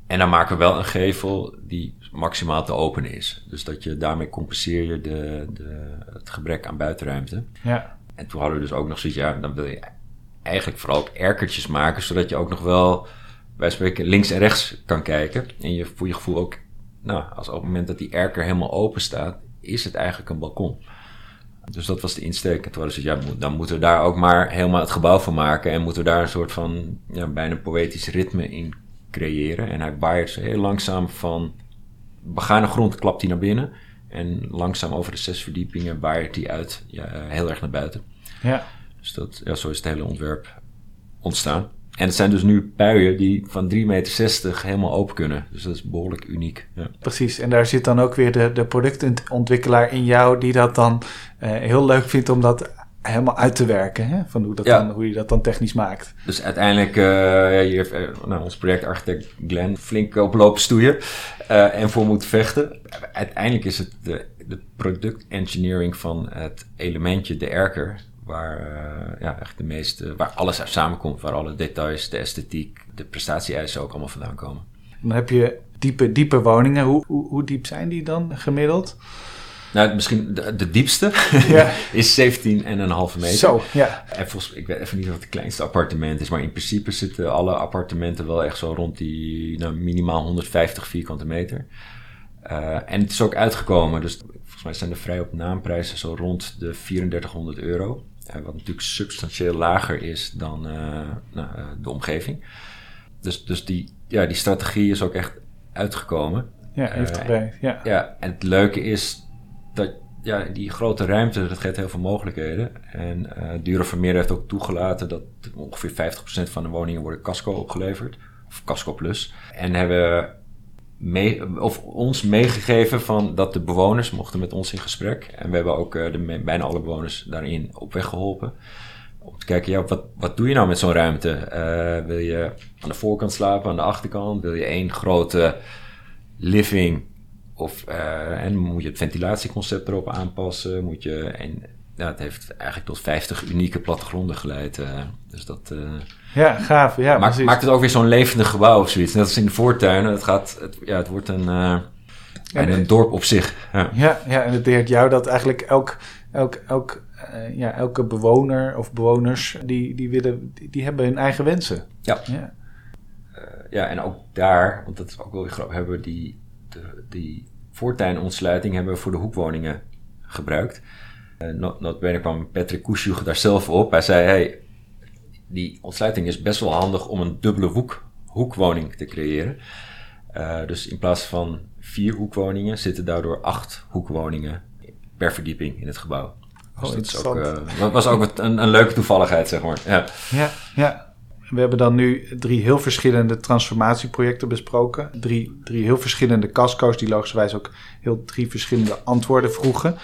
[SPEAKER 1] En dan maken we wel een gevel die maximaal te open is. Dus dat je daarmee compenseer je de, de, het gebrek aan buitenruimte.
[SPEAKER 2] Ja.
[SPEAKER 1] En toen hadden we dus ook nog zoiets, ja, dan wil je eigenlijk vooral ook erkertjes maken, zodat je ook nog wel bij spreken links en rechts kan kijken. En je voor je gevoel ook, nou, als op het moment dat die erker helemaal open staat, is het eigenlijk een balkon. Dus dat was de insteek. En toen was het, ja, dan moeten we daar ook maar helemaal het gebouw van maken. En moeten we daar een soort van, ja, bijna poëtisch ritme in creëren. En hij waait heel langzaam van begane grond, klapt hij naar binnen. En langzaam over de zes verdiepingen waait hij uit, ja, heel erg naar buiten.
[SPEAKER 2] Ja.
[SPEAKER 1] Dus dat, ja, zo is het hele ontwerp ontstaan. En het zijn dus nu puien die van 3,60 meter helemaal open kunnen. Dus dat is behoorlijk uniek. Ja.
[SPEAKER 2] Precies, en daar zit dan ook weer de, de productontwikkelaar in jou die dat dan uh, heel leuk vindt om dat helemaal uit te werken. Hè? Van hoe, dat
[SPEAKER 1] Ja.
[SPEAKER 2] dan, hoe je dat dan technisch maakt.
[SPEAKER 1] Dus uiteindelijk, hier heeft eh, nou, ons projectarchitect Glenn flink op lopen stoeien eh, en voor moeten vechten. Uiteindelijk is het de, de productengineering van het elementje, de erker, waar ja, echt de meeste, waar alles uit samenkomt, waar alle details, de esthetiek, de prestatie-eisen ook allemaal vandaan komen.
[SPEAKER 2] Dan heb je diepe, diepe woningen. Hoe, hoe, hoe diep zijn die dan gemiddeld?
[SPEAKER 1] Nou, misschien de, de diepste
[SPEAKER 2] Ja.
[SPEAKER 1] is 17,5 meter.
[SPEAKER 2] Zo, ja.
[SPEAKER 1] En volgens, ik weet even niet wat het kleinste appartement is, maar in principe zitten alle appartementen wel echt zo rond die nou, minimaal 150 vierkante meter. Eh, en het is ook uitgekomen, dus volgens mij zijn de vrij op naamprijzen zo rond de 3400 euro. Eh, wat natuurlijk substantieel lager is dan eh, nou, de omgeving. Dus, dus die, ja, die strategie is ook echt uitgekomen.
[SPEAKER 2] Ja, heeft erbij. Ja.
[SPEAKER 1] Ja, en het leuke is dat ja, die grote ruimte, dat geeft heel veel mogelijkheden. En eh Dure Vermeer heeft ook toegelaten dat ongeveer 50% van de woningen worden casco opgeleverd. Of casco plus. En hebben mee, of ons meegegeven van dat de bewoners mochten met ons in gesprek. En we hebben ook eh, de, bijna alle bewoners daarin op weg geholpen. Om te kijken, ja, wat, wat doe je nou met zo'n ruimte? Eh, wil je aan de voorkant slapen, aan de achterkant? Wil je één grote living? Of eh, en moet je het ventilatieconcept erop aanpassen? Moet je, en ja, het heeft eigenlijk tot 50 unieke plattegronden geleid. eh, dus dat eh,
[SPEAKER 2] ja, gaaf. Ja,
[SPEAKER 1] maakt, maakt het ook weer zo'n levendig gebouw of zoiets. Net als in de voortuin. Het, gaat, het, ja, het wordt een, bijna een dorp op zich. Ja.
[SPEAKER 2] Ja, ja, en het leert jou dat eigenlijk elk, elk, elk, ja, elke bewoner of bewoners, die, die, willen, die, die hebben hun eigen wensen.
[SPEAKER 1] Ja.
[SPEAKER 2] Ja,
[SPEAKER 1] ja, en ook daar, want dat is ook wel weer grappig, hebben we die, de, die voortuinontsluiting hebben we voor de hoekwoningen gebruikt. Uh, not, notabene kwam Patrick Koesjoeg daar zelf op. Hij zei, hey, die ontsluiting is best wel handig om een dubbele hoek, hoekwoning te creëren. Uh, dus in plaats van vier hoekwoningen zitten daardoor acht hoekwoningen per verdieping in het gebouw. Dus
[SPEAKER 2] Oh,
[SPEAKER 1] dat is ook, uh, dat was ook een, een leuke toevalligheid, zeg maar. Ja.
[SPEAKER 2] ja, ja. We hebben dan nu drie heel verschillende transformatieprojecten besproken. Drie, drie heel verschillende casco's die logischerwijs ook heel drie verschillende antwoorden vroegen.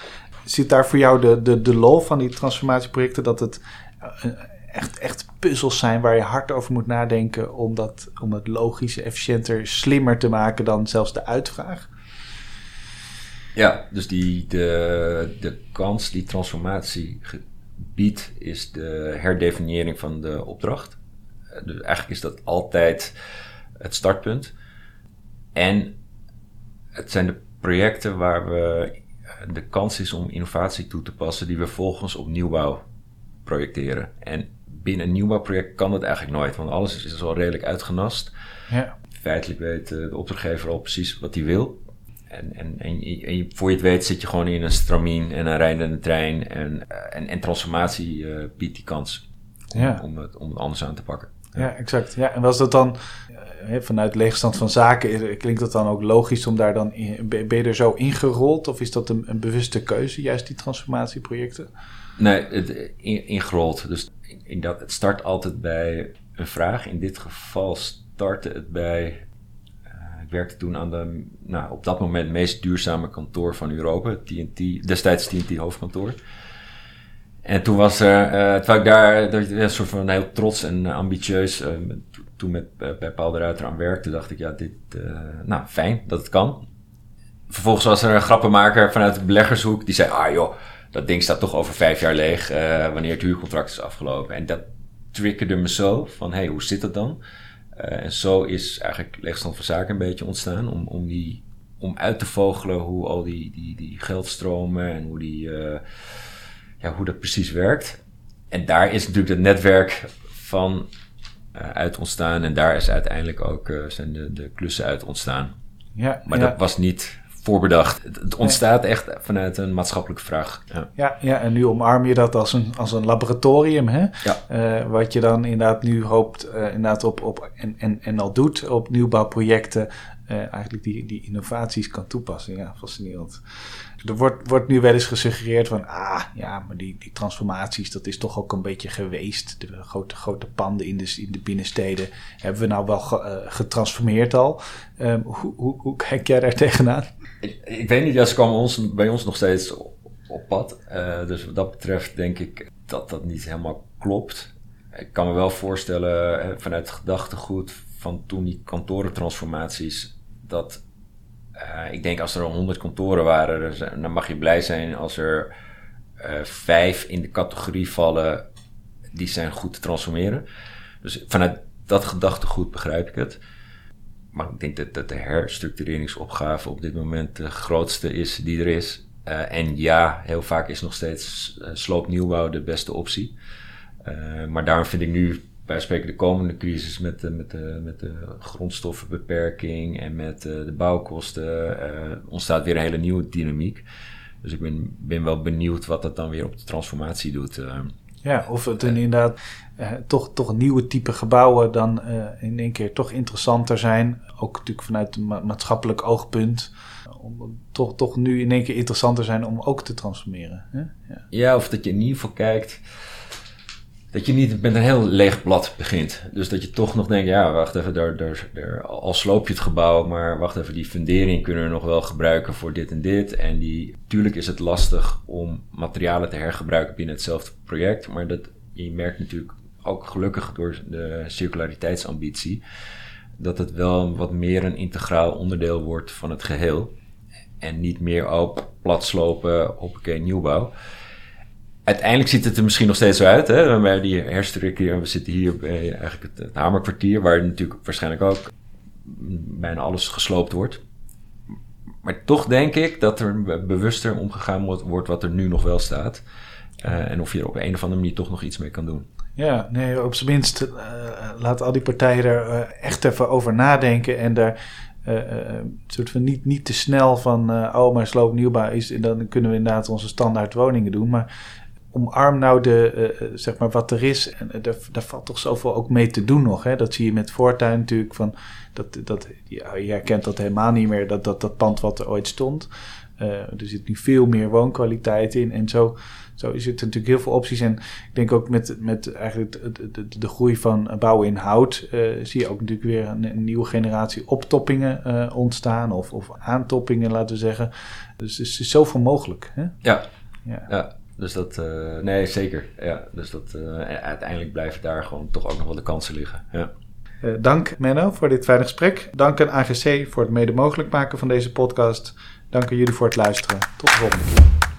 [SPEAKER 2] Zit daar voor jou de, de, de lol van die transformatieprojecten dat het eh, echt, echt puzzels zijn waar je hard over moet nadenken om, dat, om het logischer, efficiënter, slimmer te maken dan zelfs de uitvraag?
[SPEAKER 1] Ja, dus die, de, de kans die transformatie biedt, is de herdefiniëring van de opdracht. Dus eigenlijk is dat altijd het startpunt. En het zijn de projecten waar we de kans is om innovatie toe te passen die we volgens op nieuwbouw projecteren. En binnen een nieuwbouwproject kan dat eigenlijk nooit, want alles is al redelijk uitgenast.
[SPEAKER 2] Ja.
[SPEAKER 1] Feitelijk weet de opdrachtgever al precies wat hij wil. En, en, en, voor je het weet zit je gewoon in een stramien en een rijdende trein. En, en, en transformatie uh, biedt die kans om,
[SPEAKER 2] ja.
[SPEAKER 1] om, het, om het anders aan te pakken.
[SPEAKER 2] Ja, exact. Ja, en was dat dan uh, vanuit leegstand van zaken, klinkt dat dan ook logisch om daar dan in, ben je er zo ingerold? Of is dat een, bewuste keuze, juist die transformatieprojecten?
[SPEAKER 1] Nee, in, ingerold. Dus in, dat, het start altijd bij een vraag. In dit geval startte het bij ik werkte toen aan de, nou, op dat moment meest duurzame kantoor van Europa, TNT, destijds TNT hoofdkantoor. En toen was er, uh, terwijl ik daar dat een soort van heel trots en ambitieus, uh, toen met bij Paul de Ruiter aan werkte, dacht ik, ja, dit, nou, fijn dat het kan. Vervolgens was er een grappenmaker vanuit de beleggershoek, die zei, ah joh, dat ding staat toch over vijf jaar leeg, wanneer het huurcontract is afgelopen. En dat triggerde me zo, van, hey, hoe zit dat dan? En zo is eigenlijk leegstand van zaken een beetje ontstaan. Om, om, die, om uit te vogelen hoe al die, die, die geldstromen en hoe, die, ja, hoe dat precies werkt. En daar is natuurlijk het netwerk van uit ontstaan. En daar is uiteindelijk ook zijn de, de klussen uit ontstaan.
[SPEAKER 2] Ja,
[SPEAKER 1] maar
[SPEAKER 2] ja.
[SPEAKER 1] dat was niet voorbedacht. Het ontstaat echt vanuit een maatschappelijke vraag. Ja,
[SPEAKER 2] ja, ja en nu omarm je dat als een, als een laboratorium. Hè?
[SPEAKER 1] Ja.
[SPEAKER 2] Uh, wat je dan inderdaad nu hoopt inderdaad op, op, en, en, en al doet op nieuwbouwprojecten. Eigenlijk die, die innovaties kan toepassen. Ja, fascinerend. Er wordt, wordt nu wel eens gesuggereerd van, ah ja, maar die, die transformaties, dat is toch ook een beetje geweest. De grote, grote panden in de, in de binnensteden hebben we nou wel ge, uh, getransformeerd al. Um, hoe, hoe, hoe kijk jij daar tegenaan?
[SPEAKER 1] Ik, ik weet niet, ze komen ons, bij ons nog steeds op, pad. Uh, dus wat dat betreft denk ik dat dat niet helemaal klopt. Ik kan me wel voorstellen, vanuit het gedachtegoed van toen die kantorentransformaties, dat uh, ik denk als er 100 kantoren waren, dan mag je blij zijn als er uh, vijf in de categorie vallen die zijn goed te transformeren. Dus vanuit dat gedachtegoed begrijp ik het. Maar ik denk dat, de herstructureringsopgave op dit moment de grootste is die er is. Uh, en ja, heel vaak is nog steeds sloopnieuwbouw de beste optie. maar daarom vind ik nu wij spreken de komende crisis met de, met de, met de grondstoffenbeperking en met de, de bouwkosten uh, ontstaat weer een hele nieuwe dynamiek. Dus ik ben, ben wel benieuwd wat dat dan weer op de transformatie doet. Uh,
[SPEAKER 2] ja, of het inderdaad uh, toch, toch nieuwe type gebouwen dan in één keer toch interessanter zijn. Ook natuurlijk vanuit een ma maatschappelijk oogpunt. Om toch, toch nu in één keer interessanter zijn om ook te transformeren. Hè?
[SPEAKER 1] Ja. ja, of dat je in ieder geval kijkt dat je niet met een heel leeg blad begint. Dus dat je toch nog denkt, ja, wacht even, daar, daar, daar, al sloop je het gebouw, maar wacht even, die fundering kunnen we nog wel gebruiken voor dit en dit. En die, tuurlijk is het lastig om materialen te hergebruiken binnen hetzelfde project, maar dat, je merkt natuurlijk ook gelukkig door de circulariteitsambitie, dat het wel wat meer een integraal onderdeel wordt van het geheel. En niet meer op plat slopen, hoppakee, nieuwbouw uiteindelijk ziet het er misschien nog steeds zo uit. Hè? Bij die herstructurering, we zitten hier bij eigenlijk het, Hamerkwartier, waar natuurlijk waarschijnlijk ook bijna alles gesloopt wordt. Maar toch denk ik dat er bewuster omgegaan wordt wat er nu nog wel staat. Uh, en of je er op een of andere manier toch nog iets mee kan doen.
[SPEAKER 2] Ja, nee, op zijn minst uh, laat al die partijen er uh, echt even over nadenken en daar soort van niet, niet te snel van, oh, maar sloopnieuwbouw is, en dan kunnen we inderdaad onze standaard woningen doen. Maar omarm nou de, uh, zeg maar wat er is. En uh, daar, daar valt toch zoveel ook mee te doen nog. Hè? Dat zie je met Voortuin natuurlijk. Van, dat, dat, ja, je herkent dat helemaal niet meer, dat, dat, dat pand wat er ooit stond. Uh, er zit nu veel meer woonkwaliteit in. En zo, zo is het natuurlijk heel veel opties. En ik denk ook met, met eigenlijk de, de, de groei van bouwen in hout... zie je ook natuurlijk weer een, een nieuwe generatie optoppingen ontstaan. Of, of aantoppingen, laten we zeggen. Dus er is zoveel mogelijk. Hè?
[SPEAKER 1] Ja, ja. ja. Dus dat, uh, nee, zeker. Ja, dus dat, uh, uiteindelijk blijven daar gewoon toch ook nog wel de kansen liggen. Ja.
[SPEAKER 2] Uh, dank Menno voor dit fijne gesprek. Dank aan AGC voor het mede mogelijk maken van deze podcast. Dank aan jullie voor het luisteren. Tot de volgende keer.